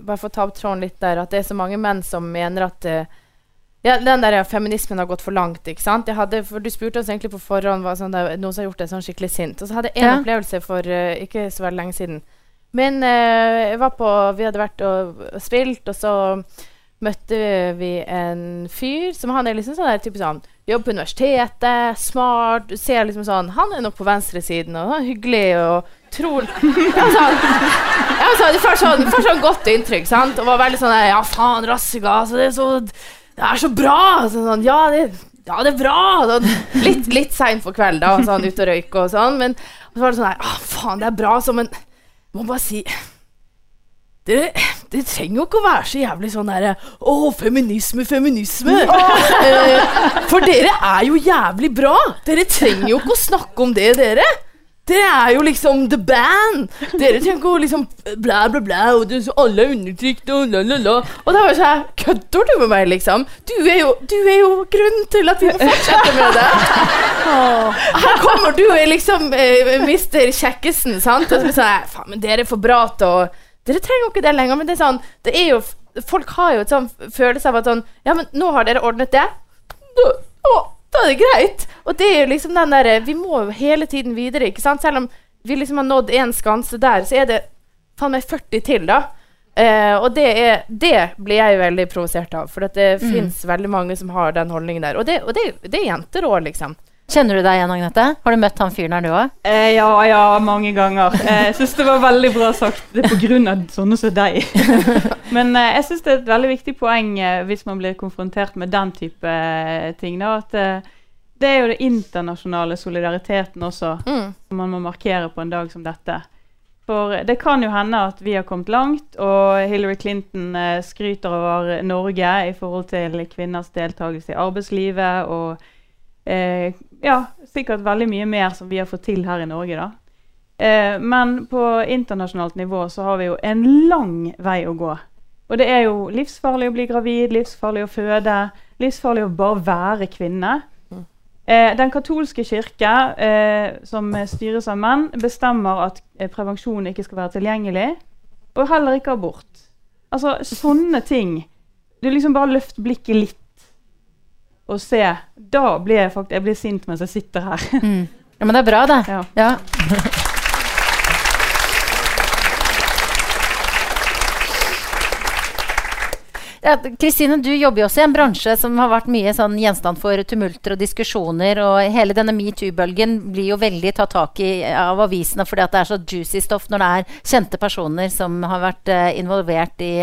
Bare for å ta opp tråden litt der, at det er så mange menn som mener at eh, ja, den der feminismen har gått for langt. ikke sant? Jeg hadde, for Du spurte oss egentlig på forhånd hva sånn, det er noen som har gjort deg sånn skikkelig sint. Og så hadde jeg en Ja. opplevelse for uh, ikke så veldig lenge siden. Men uh, jeg var på, vi hadde vært og, og spilt, og så møtte vi en fyr som han er liksom sånn der, type sånn Jobber på universitetet, smart du ser liksom sånn, Han er nok på venstresiden, og han er hyggelig og tror (laughs) ja, sånn, ja, sånn, får sånn, sånn godt inntrykk, sant? Og var veldig sånn Ja, faen, rassiga, altså, det er så Det er så bra! Så sånn, ja, det, ja, det er bra! Sånn, litt litt seint for kvelden, da, sånn ute og røyke og sånn, men så var det sånn der, 'Å, faen, det er bra, så, men må bare si dere, det trenger jo ikke å være så jævlig sånn derre Å, feminisme, feminisme. Eh, for dere er jo jævlig bra. Dere trenger jo ikke å snakke om det, dere. Dere er jo liksom the band. Dere trenger jo å liksom bla, bla, bla, og det, så alle er undertrykt og la, la, la. Og da var jeg sånn Kødder du med meg, liksom? Du er jo, du er jo grunnen til at vi må fortsette med det. Her kommer du, er liksom eh, mister Kjekkesen, sant? Og så sånn Faen, men dere er for bra til å Dere trenger jo ikke det lenger, men det er sånn Det er jo Folk har jo et sånn følelse av at sånn Ja, men nå har dere ordnet det. Da, å, da er det greit. Og det er jo liksom den derre Vi må jo hele tiden videre, ikke sant? Selv om vi liksom har nådd én skanse der, så er det faen meg 40 til, da. Eh, og det, er, det blir jeg veldig provosert av, for det Mm. fins veldig mange som har den holdningen der. Og det, og det, det er jenter òg, liksom. Kjenner du deg igjen, Agnete? Har du møtt han fyren her, du òg? Eh, ja, ja, mange ganger. Eh, jeg syns det var veldig bra sagt. Det er pga. sånne som deg. (laughs) Men eh, jeg syns det er et veldig viktig poeng eh, hvis man blir konfrontert med den type eh, ting. Da, at eh, det er jo det internasjonale solidariteten også Mm. som man må markere på en dag som dette. For det kan jo hende at vi har kommet langt, og Hillary Clinton eh, skryter over Norge i forhold til kvinners deltakelse i arbeidslivet og eh, ja, sikkert veldig mye mer som vi har fått til her i Norge, da. Eh, men på internasjonalt nivå så har vi jo en lang vei å gå. Og det er jo livsfarlig å bli gravid, livsfarlig å føde, livsfarlig å bare være kvinne. Eh, den katolske kirke, eh, som styres av menn, bestemmer at eh, prevensjon ikke skal være tilgjengelig, og heller ikke abort. Altså, sånne ting. Du liksom bare løft blikket litt og se. Da blir jeg faktisk jeg blir sint mens jeg sitter her. Mm. Ja, men det er bra, det. Ja. Ja. Kristine, du jobber jo også i en bransje som har vært mye sånn gjenstand for tumulter og diskusjoner. og Hele denne metoo-bølgen blir jo veldig tatt tak i av avisene fordi det er så juicy stoff når det er kjente personer som har vært uh, involvert i,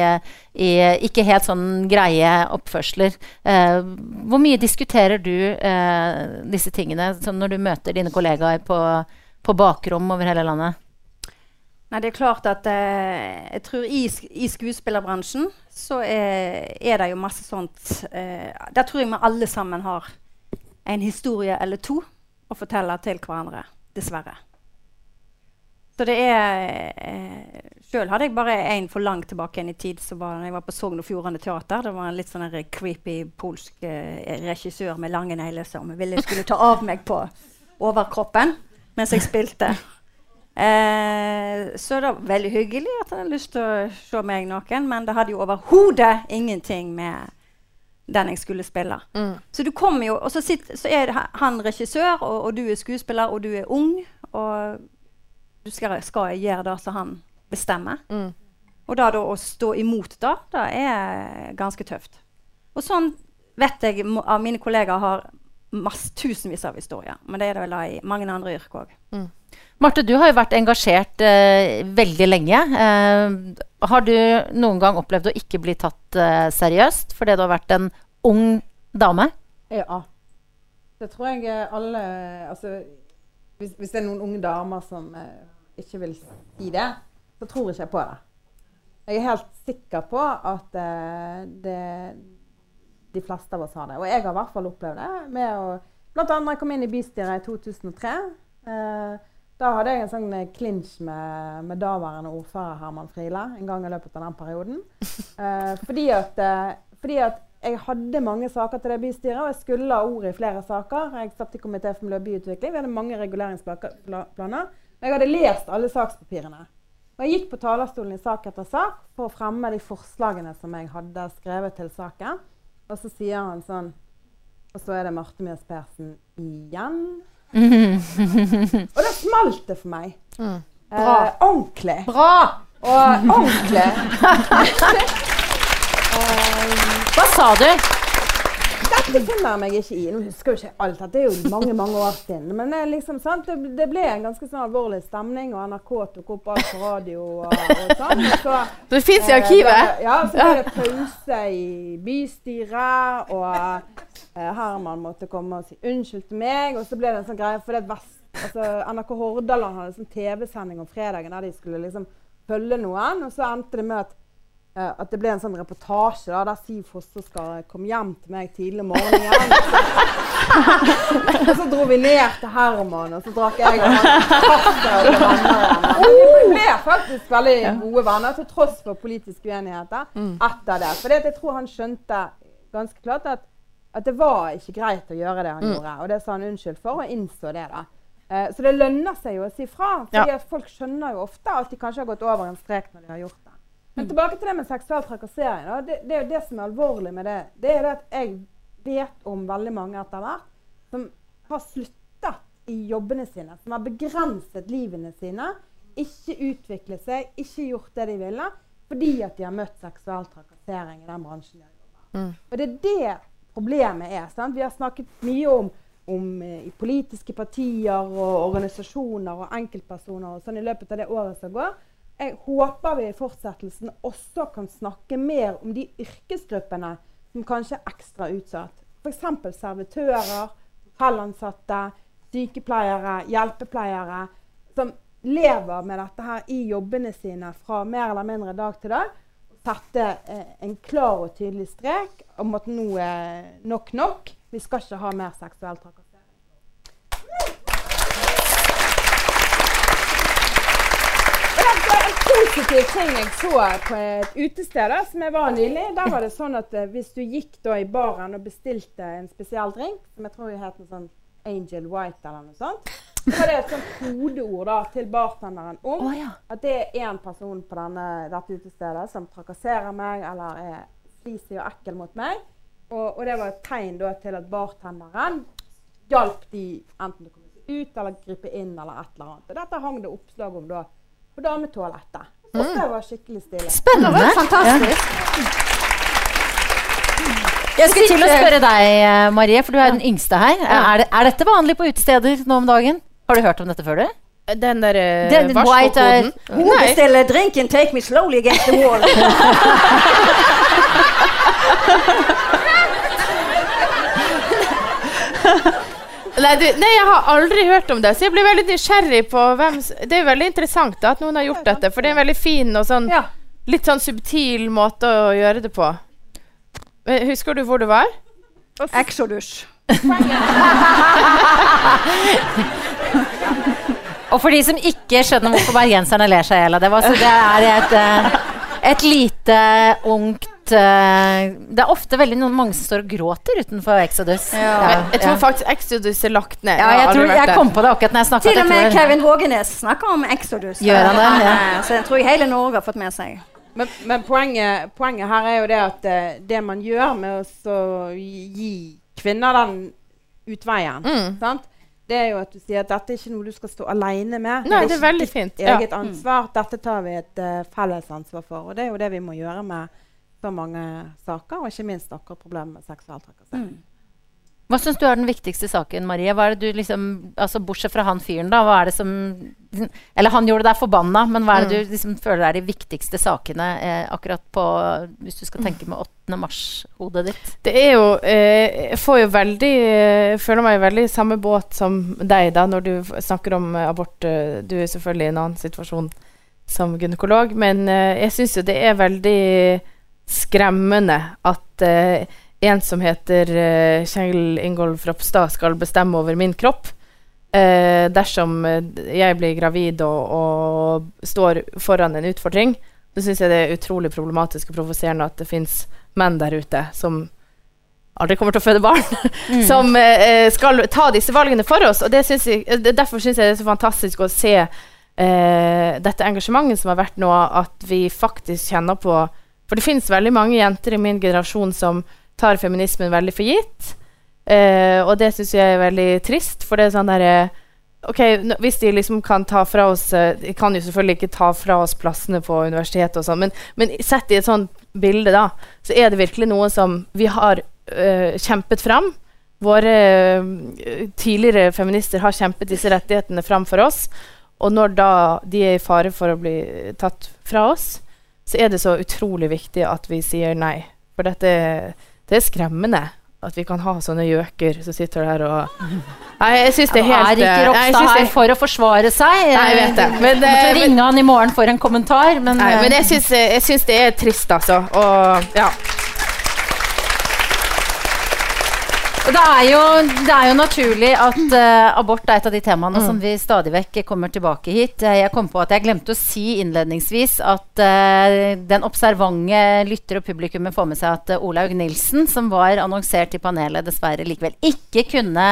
i ikke helt sånn greie oppførsler. Uh, hvor mye diskuterer du uh, disse tingene sånn når du møter dine kollegaer på, på bakrom over hele landet? Nei, det er klart at eh, jeg tror i, i skuespillerbransjen så er, er det jo masse sånt eh, Der tror jeg vi alle sammen har en historie eller to å fortelle til hverandre. Dessverre. Så det er eh, Sjøl hadde jeg bare en for langt tilbake igjen i tid. som var når jeg var på Sogn og Fjordane Teater. Det var en litt sånn creepy polsk eh, regissør med lange negler som ville skulle ta av meg på overkroppen mens jeg spilte. Eh, så det var veldig hyggelig at han hadde lyst til å se meg naken, men det hadde jo overhodet ingenting med den jeg skulle spille. Mm. Så du kommer jo, og så, sitt, så er han regissør, og, og du er skuespiller, og du er ung, og du skal, skal gjøre det som han bestemmer. Mm. Og da, da å stå imot det, det er ganske tøft. Og sånn vet jeg av mine kollegaer har masse, tusenvis av historier. Men det er det vel da i mange andre yrker òg. Marte, du har jo vært engasjert eh, veldig lenge. Eh, har du noen gang opplevd å ikke bli tatt eh, seriøst fordi du har vært en ung dame? Ja. Det tror jeg eh, alle Altså, hvis, hvis det er noen unge damer som eh, ikke vil si det, så tror ikke jeg på det. Jeg er helt sikker på at eh, det, de fleste av oss har det. Og jeg har i hvert fall opplevd det. med å, Blant annet da jeg kom inn i bystyret i 2003. Eh, da hadde jeg en sånn eh, klinsj med, med daværende ordfører Herman Friele en gang i løpet av den perioden. (laughs) Eh, fordi, at, eh, fordi at jeg hadde mange saker til det bystyret, og jeg skulle ha ordet i flere saker. Jeg satt i komité for miljø og byutvikling. Vi hadde mange reguleringsplaner. Og jeg hadde lest alle sakspapirene. Og jeg gikk på talerstolen i sak etter sak for å fremme de forslagene som jeg hadde skrevet til saken. Og så sier han sånn Og så er det Marte Mjøs Persen igjen. (laughs) Og smalt det for meg. Mm. Eh, ordentlig. Bra! Og ordentlig. (laughs) Hva sa du? Dette finner jeg meg ikke i. Nå husker jeg ikke alt. Det er jo mange mange år siden. Men det, liksom, sant? Det, det ble en ganske sånn alvorlig stemning, og NRK tok opp alt på radio. og, og sånn. Så, (laughs) Det fins i eh, arkivet. Eh, Ja, så ble det (laughs) pause i bystyret, og eh, Herman måtte komme og si unnskyld til meg. Og så ble det en sånn greie, for det er altså, NRK Hordaland hadde en sånn TV-sending om fredagen der de skulle liksom følge noen, og så endte det med at uh, at det ble en sånn reportasje da, der Siv Fosseskar kom hjem til meg tidlig om morgenen. og så dro vi ned til Herman, og så drakk jeg og han kaffe vi ble faktisk veldig gode venner, til tross for politiske uenigheter etter det. For jeg tror han skjønte ganske klart at, at det var ikke greit å gjøre det han gjorde. Og det sa han unnskyld for, og innså det. da. Eh, så det lønner seg jo å si fra. fordi at folk skjønner jo ofte at de kanskje har gått over en strek når de har gjort det. Men tilbake til det med seksuell trakassering. Det, det er jo det som er alvorlig med det. Det er det at jeg vet om veldig mange etter hvert som har sluttet i jobbene sine. Som har begrenset livene sine ikke utviklet seg, ikke gjort det de ville, fordi at de har møtt seksuell trakassering i den bransjen de har jobbet. Mm. Og det er det problemet er. Sant? Vi har snakket mye om, om eh, i politiske partier og organisasjoner og enkeltpersoner og sånn i løpet av det året som går. Jeg håper vi i fortsettelsen også kan snakke mer om de yrkesgruppene som kanskje er ekstra utsatt. F.eks. servitører, hotellansatte, sykepleiere, hjelpepleiere. Som lever med dette her i jobbene sine fra mer eller mindre dag til dag. Sette eh, en klar og tydelig strek om at nå er nok nok. Vi skal ikke ha mer seksuell trakassering. Det var En positiv ting jeg så på et utested som jeg var nylig, der var det sånn at eh, hvis du gikk da i baren og bestilte en spesiell drink, som jeg tror het noe sånn Angel White eller noe sånt, så var det et sånt kodeord da til bartenderen om oh, ja. at det er én person på denne, dette utestedet som trakasserer meg eller er sleazy og ekkel mot meg. Og, og det var et tegn da til at bartenderen hjalp de enten å komme seg ut eller gripe inn eller et eller annet. Og dette hang det oppslag om da på dametoalettet. Og det var skikkelig stilig. Spennende. Fantastisk. Jeg skulle til å spørre deg, eh, Marie, for du er den yngste her. Er, det, er dette vanlig på utesteder nå om dagen? Har du hørt om dette før, du? Den der uh, Den white er- Hun bestiller drinken 'Take me slowly against the wall'. (laughs) Nei, du, nei, jeg har aldri hørt om det, så jeg blir veldig nysgjerrig på hvem Det er jo veldig interessant da, at noen har gjort dette, for det er en veldig fin og sånn Ja. litt sånn subtil måte å gjøre det på. Men Husker du hvor det var? Exodus. (laughs) Og for de som ikke skjønner hvorfor bergenserne ler seg i hjel av det, var- så det er et, eh, et lite ungt eh, Det er ofte veldig noen, mange som står og gråter utenfor Exodus. Men jeg tror ja. faktisk Exodus er lagt ned. ja, jeg, tror, jeg kom på det akkurat når jeg snakka. Til og med Kevin Hågenes snakker om Exodus. Gjør han det? Ja. Så jeg tror hele Norge har fått med seg. Men, men poenget, poenget her er jo det at eh, det man gjør med å gi kvinner den utveien, Mm. sant? Det er jo at du sier at dette er ikke noe du skal stå alene med. Nei, det er ikke veldig ditt eget ja. eget ansvar. Dette tar vi et uh, felles ansvar for. Og det er jo det vi må gjøre med så mange saker, og ikke minst akkurat problemet med seksuell trakassering. Hva syns du er den viktigste saken, Marie? Hva er det du liksom, altså Bortsett fra han fyren, da. Hva er det som Eller han gjorde deg forbanna, men hva er det du liksom føler er de viktigste sakene eh, akkurat på Hvis du skal tenke med 8. mars-hodet ditt? Det er jo eh, Jeg får jo veldig Jeg føler meg veldig i samme båt som deg da når du snakker om eh, abort. eh, Du er selvfølgelig i en annen situasjon som gynekolog, men eh, jeg syns jo det er veldig skremmende at eh, en som heter uh, Kjell Ingolf Ropstad, skal bestemme over min kropp. Uh, dersom eh, jeg blir gravid og, og står foran en utfordring, så syns jeg det er utrolig problematisk og provoserende at det fins menn der ute som aldri kommer til å føde barn, (laughs) som uh, skal ta disse valgene for oss. Og det synes jeg, Derfor syns jeg det er så fantastisk å se Uh, dette engasjementet som har vært nå, at vi faktisk kjenner på For det fins veldig mange jenter i min generasjon som tar feminismen veldig for gitt. Eh, og det syns jeg er veldig trist, for det er sånn derre Ok, Hvis de liksom kan ta fra oss eh, De kan jo selvfølgelig ikke ta fra oss plassene på universitetet, og sånn, men, men sett i et sånt bilde, da, så er det virkelig noe som vi har øh, kjempet fram. Våre øh, tidligere feminister har kjempet disse rettighetene fram for oss. Og når da de er i fare for å bli tatt fra oss, så er det så utrolig viktig at vi sier nei. For dette det er skremmende at vi kan ha sånne gjøker som sitter der og Nei, jeg syns det er helt er ikke eh, Ropstad det- her for å forsvare seg? Nei, jeg vet det. Men, Jeg Måtte eh, ringe han i morgen for en kommentar, men, nei, eh, men jeg syns det er trist, altså. Og ja. Og det er jo, det er jo naturlig at uh, abort er et av de temaene Mm. som vi stadig vekk kommer tilbake hit. Eh, Jeg kom på at jeg glemte å si innledningsvis at uh, den observante lytter og publikummet får med seg at uh, Olaug Nilsen, som var annonsert i panelet, dessverre likevel ikke kunne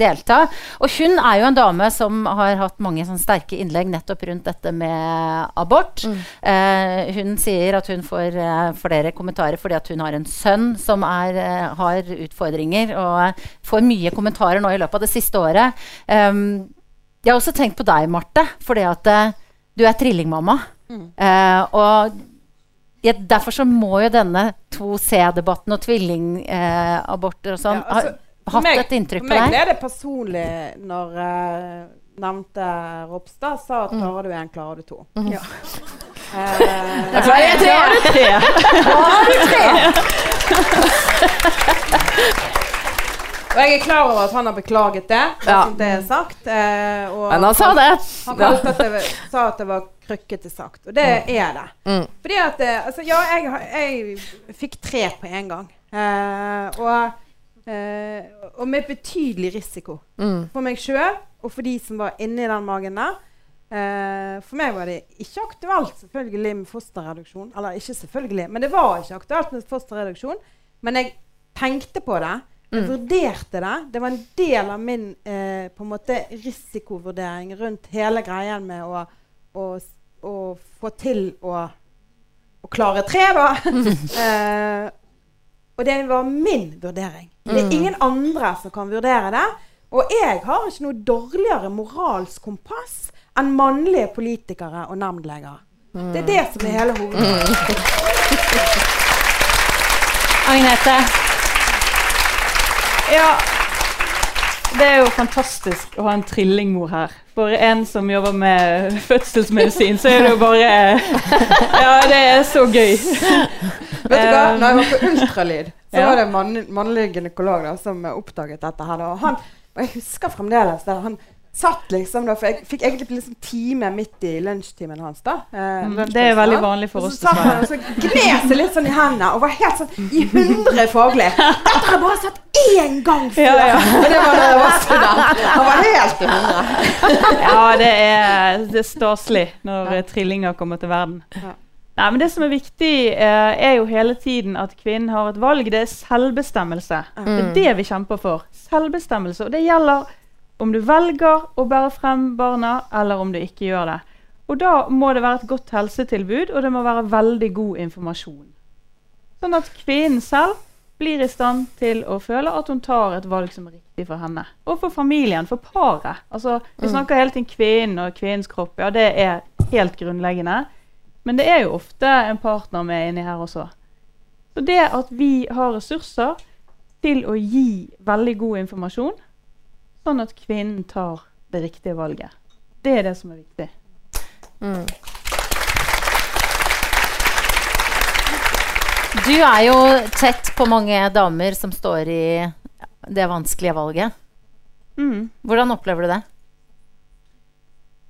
delta. Og hun er jo en dame som har hatt mange sånn sterke innlegg nettopp rundt dette med abort. Eh, hun sier at hun får flere kommentarer fordi at hun har en sønn som er, har utfordringer, og får mye kommentarer nå i løpet av det siste året. Um, jeg har også tenkt på deg, Marte, fordi at uh, du er trillingmamma. Eh, og ja, derfor så må jo denne 2C-debatten og tvillingaborter og sånn Ja, altså, ha hatt meg- et inntrykk For meg er ble det personlig når eh, nevnte Ropstad sa at klarer du én, klarer du to. Ja. Eh, Jeg klarer tre. og jeg er klar over at han har beklaget det. Ja. det er sagt. eh, og Men han sa det. Han kalte at det, sa at det var krykkete sagt, og det er det. Mm. Fordi at det, Altså, ja, jeg, jeg fikk tre på en gang. Eh, og, eh, og med betydelig risiko Mm. for meg sjøl og for de som var inni den magen der. Eh, for meg var det ikke aktuelt selvfølgelig med fosterreduksjon. Eller ikke selvfølgelig, men det var ikke aktuelt med fosterreduksjon. Men jeg tenkte på det. Jeg vurderte det. Det var en del av min eh, på en måte risikovurdering rundt hele greien med å, å, å få til å, å klare tre, da. (laughs) eh, og det var min vurdering. Det er ingen andre som kan vurdere det. Og jeg har ikke noe dårligere moralsk kompass enn mannlige politikere og nemndleger. Det er det som er hele hovedpoenget. Agnete, Ja, det er jo fantastisk å ha en trillingmor her. For en som jobber med fødselsmedisin, så er det jo bare Ja, det er så gøy. Vet du hva? Når jeg var på ultralyd, så (laughs) Ja. var det en mann, mannlig gynekolog da, som oppdaget dette her. Og han, og jeg husker fremdeles der Han satt liksom da, For jeg fikk egentlig liksom time midt i lunsjtimen hans. da. Eh, Mm, det er veldig vanlig for oss, Så satt han og så gned seg litt sånn i hendene og var helt sånn i hundre faglig. (laughs) Dette har jeg bare sett én gang før! Ja, ja. Og det var da jeg var student. Han var helt i hundre. Ja, det er, det er staselig når trillinger kommer til verden. Ja. Nei, men Det som er viktig, eh, er jo hele tiden at kvinnen har et valg. Det er selvbestemmelse. Det er det vi kjemper for. Selvbestemmelse. Og det gjelder om du velger å bære frem barna, eller om du ikke gjør det. Og da må det være et godt helsetilbud, og det må være veldig god informasjon. Sånn at kvinnen selv blir i stand til å føle at hun tar et valg som er riktig for henne. Og for familien, for paret. Altså, vi snakker hele tiden kvinnen og kvinnens kropp. Ja, det er helt grunnleggende. Men det er jo ofte en partner med inni her også. Så det at vi har ressurser til å gi veldig god informasjon, sånn at kvinnen tar det riktige valget, det er det som er viktig. Mm. du er jo tett på mange damer som står i det vanskelige valget. Mm. Hvordan opplever du det?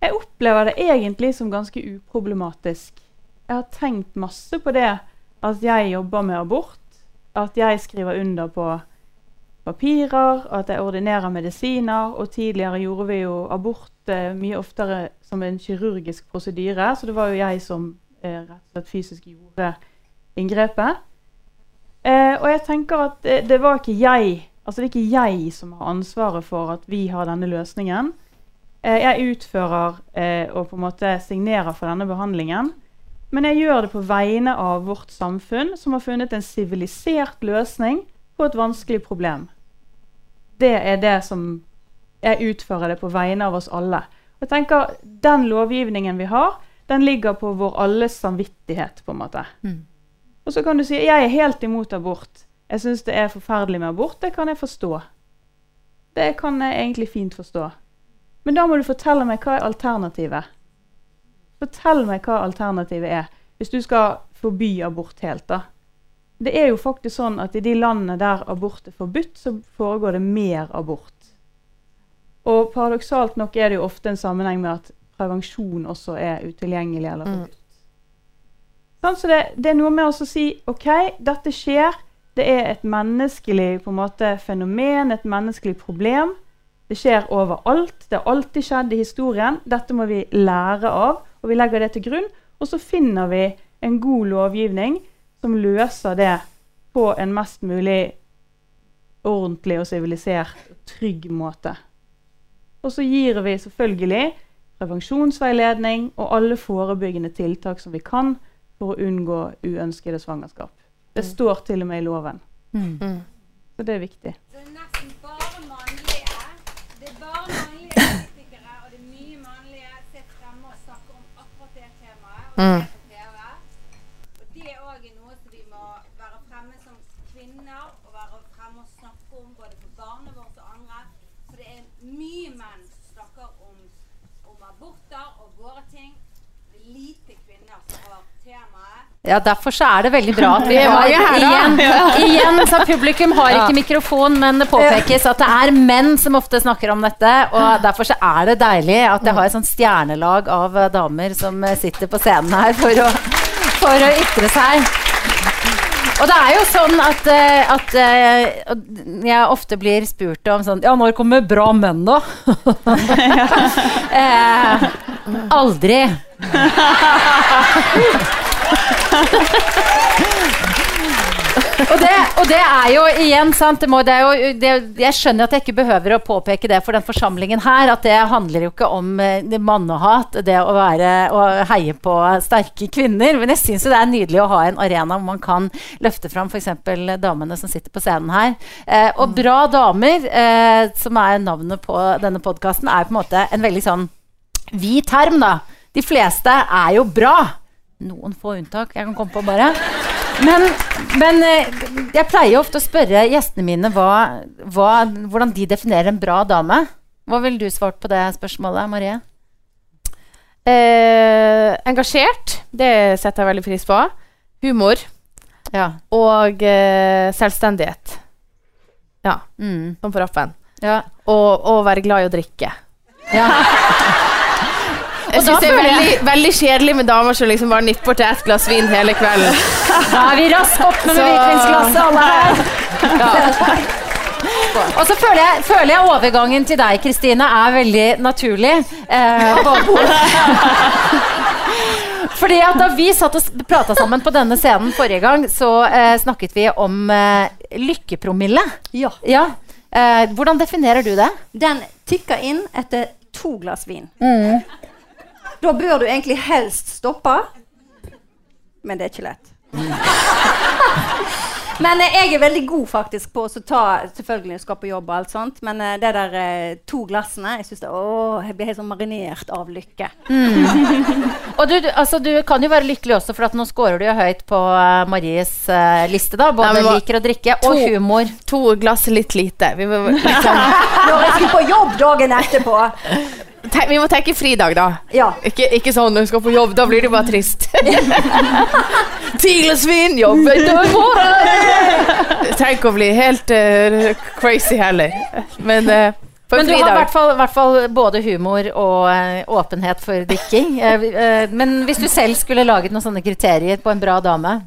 Jeg opplever det egentlig som ganske uproblematisk. Jeg har tenkt masse på det at jeg jobber med abort, at jeg skriver under på papirer, at jeg ordinerer medisiner, og tidligere gjorde vi jo abort eh, mye oftere som en kirurgisk prosedyre, så det var jo jeg som eh, rett og slett fysisk gjorde inngrepet. Eh, og jeg tenker at det, det var ikke jeg Altså det er ikke jeg som har ansvaret for at vi har denne løsningen. Eh, jeg utfører eh, og på en måte signerer for denne behandlingen. Men jeg gjør det på vegne av vårt samfunn, som har funnet en sivilisert løsning på et vanskelig problem. Det er det som Jeg utfører det på vegne av oss alle. Og jeg tenker, Den lovgivningen vi har, den ligger på vår alles samvittighet. på en måte. Mm. Og så kan du si jeg er helt imot abort. Jeg syns det er forferdelig med abort. Det kan jeg forstå. Det kan jeg egentlig fint forstå. Men da må du fortelle meg hva er alternativet. Fortell meg hva alternativet er, hvis du skal forby abort helt. da. Det er jo faktisk sånn at i de landene der abort er forbudt, så foregår det mer abort. Og paradoksalt nok er det jo ofte en sammenheng med at prevensjon også er utilgjengelig eller forbudt. Sånn, så det, det er noe med å si OK, dette skjer. Det er et menneskelig måte, fenomen, et menneskelig problem. Det skjer overalt. Det har alltid skjedd i historien. Dette må vi lære av, og vi legger det til grunn. Og så finner vi en god lovgivning som løser det på en mest mulig ordentlig og sivilisert og trygg måte. Og så gir vi selvfølgelig prevensjonsveiledning og alle forebyggende tiltak som vi kan for å unngå uønskede svangerskap. Det står til og med i loven. Mm. Så det er viktig. Så det er nesten bare mannlige. Det er bare mannlige politikere, og det er om akkurat det temaet. Og Mm. det på TV. Og det òg er noe som vi må være fremme som kvinner og være fremme og snakke om både for barnet vårt og andre. For det er mye menn som snakker om, om aborter og våre ting. Lite kvinner som har temaet. Ja, Derfor så er det veldig bra at vi (laughs) er har mange her, da. igjen, igjen så Publikum har ikke mikrofon, men det påpekes at det er menn som ofte snakker om dette. Og derfor så er det deilig at jeg har et sånt stjernelag av damer som sitter på scenen her for å, for å ytre seg. Og det er jo sånn at, eh, at eh, jeg ofte blir spurt om sånn Ja, når kommer bra menn, da? (laughs) (laughs) eh, aldri. Og det, og det er jo igjen sant må, jo, det, Jeg skjønner at jeg ikke behøver å påpeke det for den forsamlingen her. At det handler jo ikke om eh, det mannehat, det å, være, å heie på sterke kvinner. Men jeg syns det er nydelig å ha en arena hvor man kan løfte fram f.eks. damene som sitter på scenen her. Eh, og Bra damer, eh, som er navnet på denne podkasten, er på en måte en veldig sånn vid term, da. De fleste er jo bra. Noen få unntak jeg kan komme på, bare. Men, men eh, jeg pleier ofte å spørre gjestene mine hva, hva, hvordan de definerer en bra dame. Hva ville du svart på det spørsmålet, Marie? Eh, engasjert, det setter jeg veldig pris på. Humor Ja. og eh, selvstendighet. Ja, Mm. som på rappen. ja. Og, og være glad i å drikke. ja. (laughs) Jeg syns det er veldig, veldig kjedelig med damer som liksom bare nipper til ett glass vin hele kvelden. (laughs) Da er vi raskt opp med hvitvinsglasset, alle her. Og så føler jeg, føler jeg overgangen til deg, Kristine, er veldig naturlig. Eh, (laughs) fordi at Da vi satt og prata sammen på denne scenen forrige gang, så eh, snakket vi om eh, lykkepromille. Ja. Ja. Eh, hvordan definerer du det? Den tikker inn etter to glass vin. Da bør du egentlig helst stoppe. Men det er ikke lett. (laughs) Men eh, jeg er veldig god faktisk på å ta Selvfølgelig skal på jobb, og alt sånt men eh, det der eh, to glassene jeg synes det, åh, jeg blir helt sånn marinert av lykke. Og du, du- altså, du kan jo være lykkelig også, for at nå scorer du jo høyt på uh, Maries uh, liste. da Både Nei, liker å drikke og humor. To glass litt lite. Vi må, liksom, (laughs) Når jeg skal på jobb dagen etterpå te vi må tenke fridag, da. Ja. Ikke, ikke sånn når hun skal på jobb, da blir det bare trist. (laughs) Tilesvin, jobben i morgen! Tenk å bli helt uh, crazy heller. Men uh, Men du har i hvert fall både humor og uh, åpenhet for drikking. Uh, uh, men hvis du selv skulle laget noen sånne kriterier på en bra dame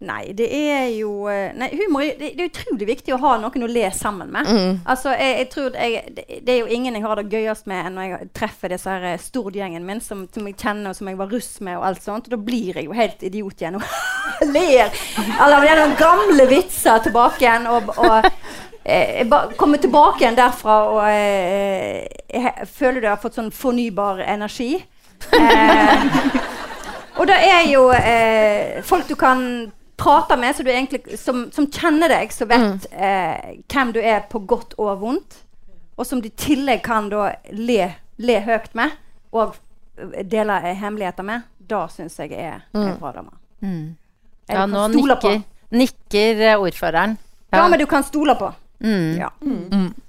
Nei, det er jo eh, Nei, humor det, det er utrolig viktig å ha noen å le sammen med. Mm. Altså, jeg, jeg tror jeg, det, det er jo ingen jeg har det gøyest med enn når jeg treffer disse her eh, stordgjengen min som, som jeg kjenner og som jeg var russ med. og alt sånt. Og da blir jeg jo helt idiot igjen og (laughs) ler. Eller det er noen gamle vitser tilbake igjen. og, og eh, jeg kommer tilbake igjen derfra og jeg føler jeg har fått sånn fornybar energi. Eh, og det er jo eh, folk du kan prate med, så du egentlig, som, som kjenner deg, som vet eh, hvem du er på godt og vondt. Og som du i tillegg kan da le, le høyt med, og eh, dele eh, hemmeligheter med. Da syns jeg er en bra dame. Mm. Ja, nå nikker, nikker eh, ordføreren. Ja, men du kan stole på. Mm. Ja.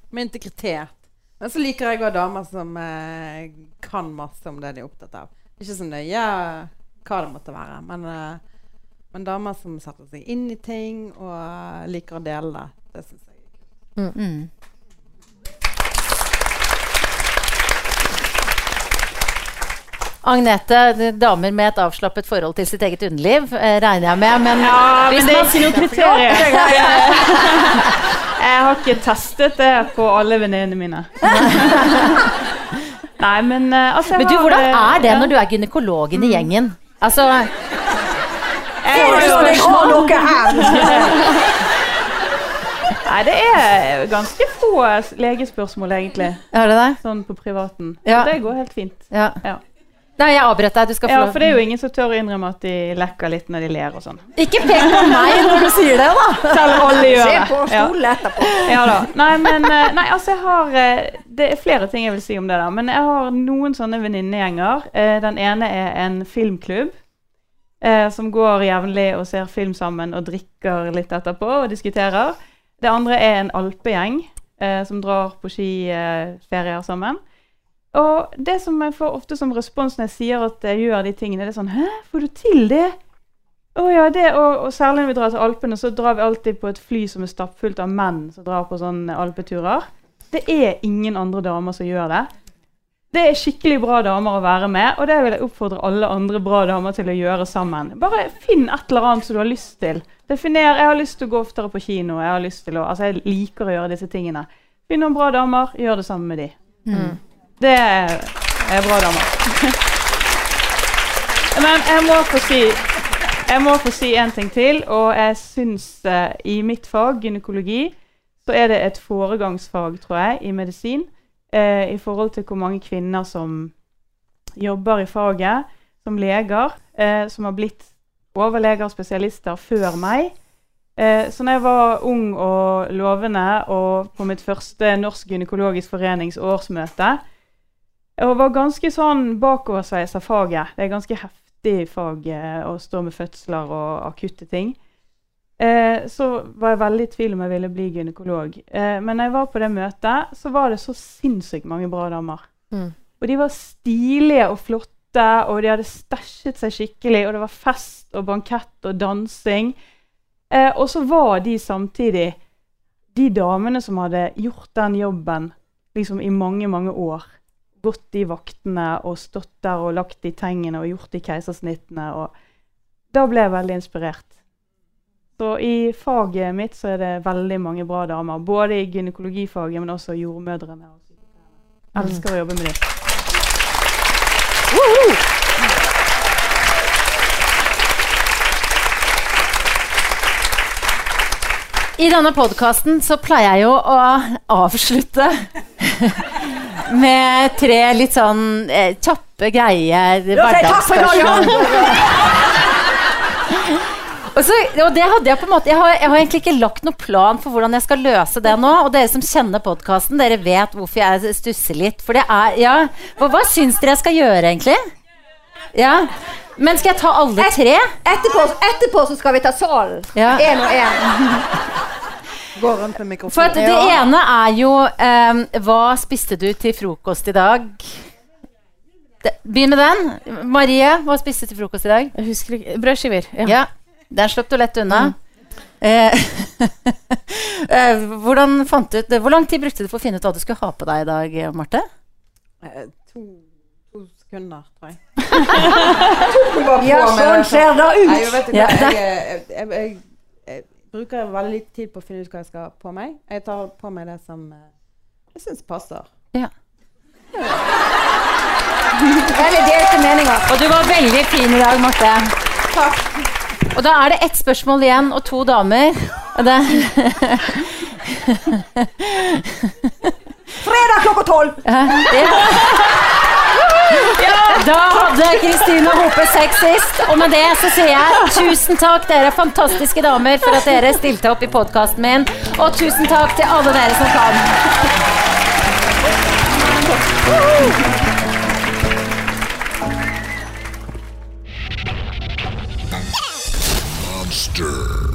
Med integritet. Men så liker jeg òg damer som eh, kan masse om det de er opptatt av. Ikke så nøye hva det måtte være, men, eh, men damer som setter seg inn i ting og liker å dele det. Det syns jeg. Mm. Agnete, er damer med et avslappet forhold til sitt eget underliv, eh, regner jeg med. Men ja, Men det er ikke noe kriterium. (laughs) Jeg har ikke testet det på alle venninnene mine. (laughs) Nei, men eh, altså jeg Men du, hvordan eh, er det når du er gynekologen i gjengen? Altså, Har! (laughs) Nei, det er ganske få legespørsmål, egentlig. er det det? Sånn på privaten. Ja. Så det går helt fint. Ja. Ja. Nei, jeg avbrøt deg. Du skal få Ja, for det er jo ingen som tør å innrømme at de lekker litt når de ler og sånn. Ikke pek på meg når du sier det, da! (laughs) Selv om alle gjør Se det. på Ja. stolen etterpå. Ja da. Nei, men eh, Nei, altså, jeg har eh, Det er flere ting jeg vil si om det, da. Men jeg har noen sånne venninnegjenger. Eh, Den ene er en filmklubb. Eh, som går jevnlig og ser film sammen og drikker litt etterpå og diskuterer. Det andre er en alpegjeng eh, som drar på skiferier sammen. Og det som jeg får ofte som respons når jeg sier at jeg gjør de tingene, det er sånn Hæ, får du til det? Å ja, det, og, og særlig når vi drar til Alpene, så drar vi alltid på et fly som er stappfullt av menn som drar på sånne alpeturer. Det er ingen andre damer som gjør det. Det er skikkelig bra damer å være med, og det vil jeg oppfordre alle andre bra damer til å gjøre sammen. Bare finn et eller annet som du har lyst til. Definer jeg har lyst til å gå oftere på kino. Jeg har lyst til å, altså jeg liker å gjøre disse tingene. Finn noen bra damer, gjør det sammen med de. Det er, er bra damer. (laughs) Men jeg må få si jeg må få si en ting til, og jeg syns eh, i mitt fag, gynekologi, så er det et foregangsfag, tror jeg, i medisin eh, i forhold til hvor mange kvinner som jobber i faget som leger, eh, som har blitt overleger og spesialister før meg. Eh, så når jeg var ung og lovende og på mitt første Norsk gynekologisk forenings årsmøte og var ganske sånn bakoversveis av faget. Det er ganske heftig fag eh, å stå med fødsler og akutte ting. Eh, så var jeg veldig i tvil om jeg ville bli gynekolog. Eh, men når jeg var på det møtet, så var det så sinnssykt mange bra damer. Mm. Og de var stilige og flotte, og de hadde stæsjet seg skikkelig, og det var fest og bankett og dansing. Eh, og så var de samtidig de damene som hadde gjort den jobben liksom i mange, mange år. Gått de vaktene og stått der og lagt de tengene og gjort de keisersnittene. Og da ble jeg veldig inspirert. Så i faget mitt så er det veldig mange bra damer. Både i gynekologifaget, men også jordmødrene. og sykepleierne. Elsker å jobbe med dem. I denne podkasten så pleier jeg jo å avslutte med tre litt sånn eh, kjappe greier. Hverdagsspørsmål. (laughs) Og, så, og det hadde jeg på en måte jeg har, jeg har egentlig ikke lagt noen plan for hvordan jeg skal løse det nå. Og dere som kjenner podkasten, dere vet hvorfor jeg stusser litt. For det er Ja, hva, hva syns dere jeg skal gjøre, egentlig? Ja. Men skal jeg ta alle tre? Etterpå, etterpå så skal vi ta salen. Ja. Én og én. Går rundt med mikrofonen. For at det ene er jo um, Hva spiste du til frokost i dag? Begynn med den. Marie, hva spiste du til frokost i dag? Jeg husker ikke Brødskiver. Ja. Ja, Den slapp du lett unna. Mm. (laughs) eh, hvordan fant du ut Hvor lang tid brukte du for å finne ut hva du skulle ha på deg i dag, Marte? Eh, to, to sekunder, tror jeg. Ja, sånn ser det Nei, ut. vet du Ja, jeg, jeg, jeg, jeg, jeg bruker veldig litt tid på å finne ut hva jeg skal ha på meg. Jeg tar på meg det som eh, jeg syns passer. Ja. Veldig delte meninger. Og du var veldig fin i dag, Marte. Og da er det ett spørsmål igjen og to damer. Og det, Fredag klokka tolv! ja. Da hadde Kristine Hope sex sist. Og med det så sier jeg tusen takk, dere fantastiske damer, for at dere stilte opp i podkasten min. Og tusen takk til alle dere som kan. Monster.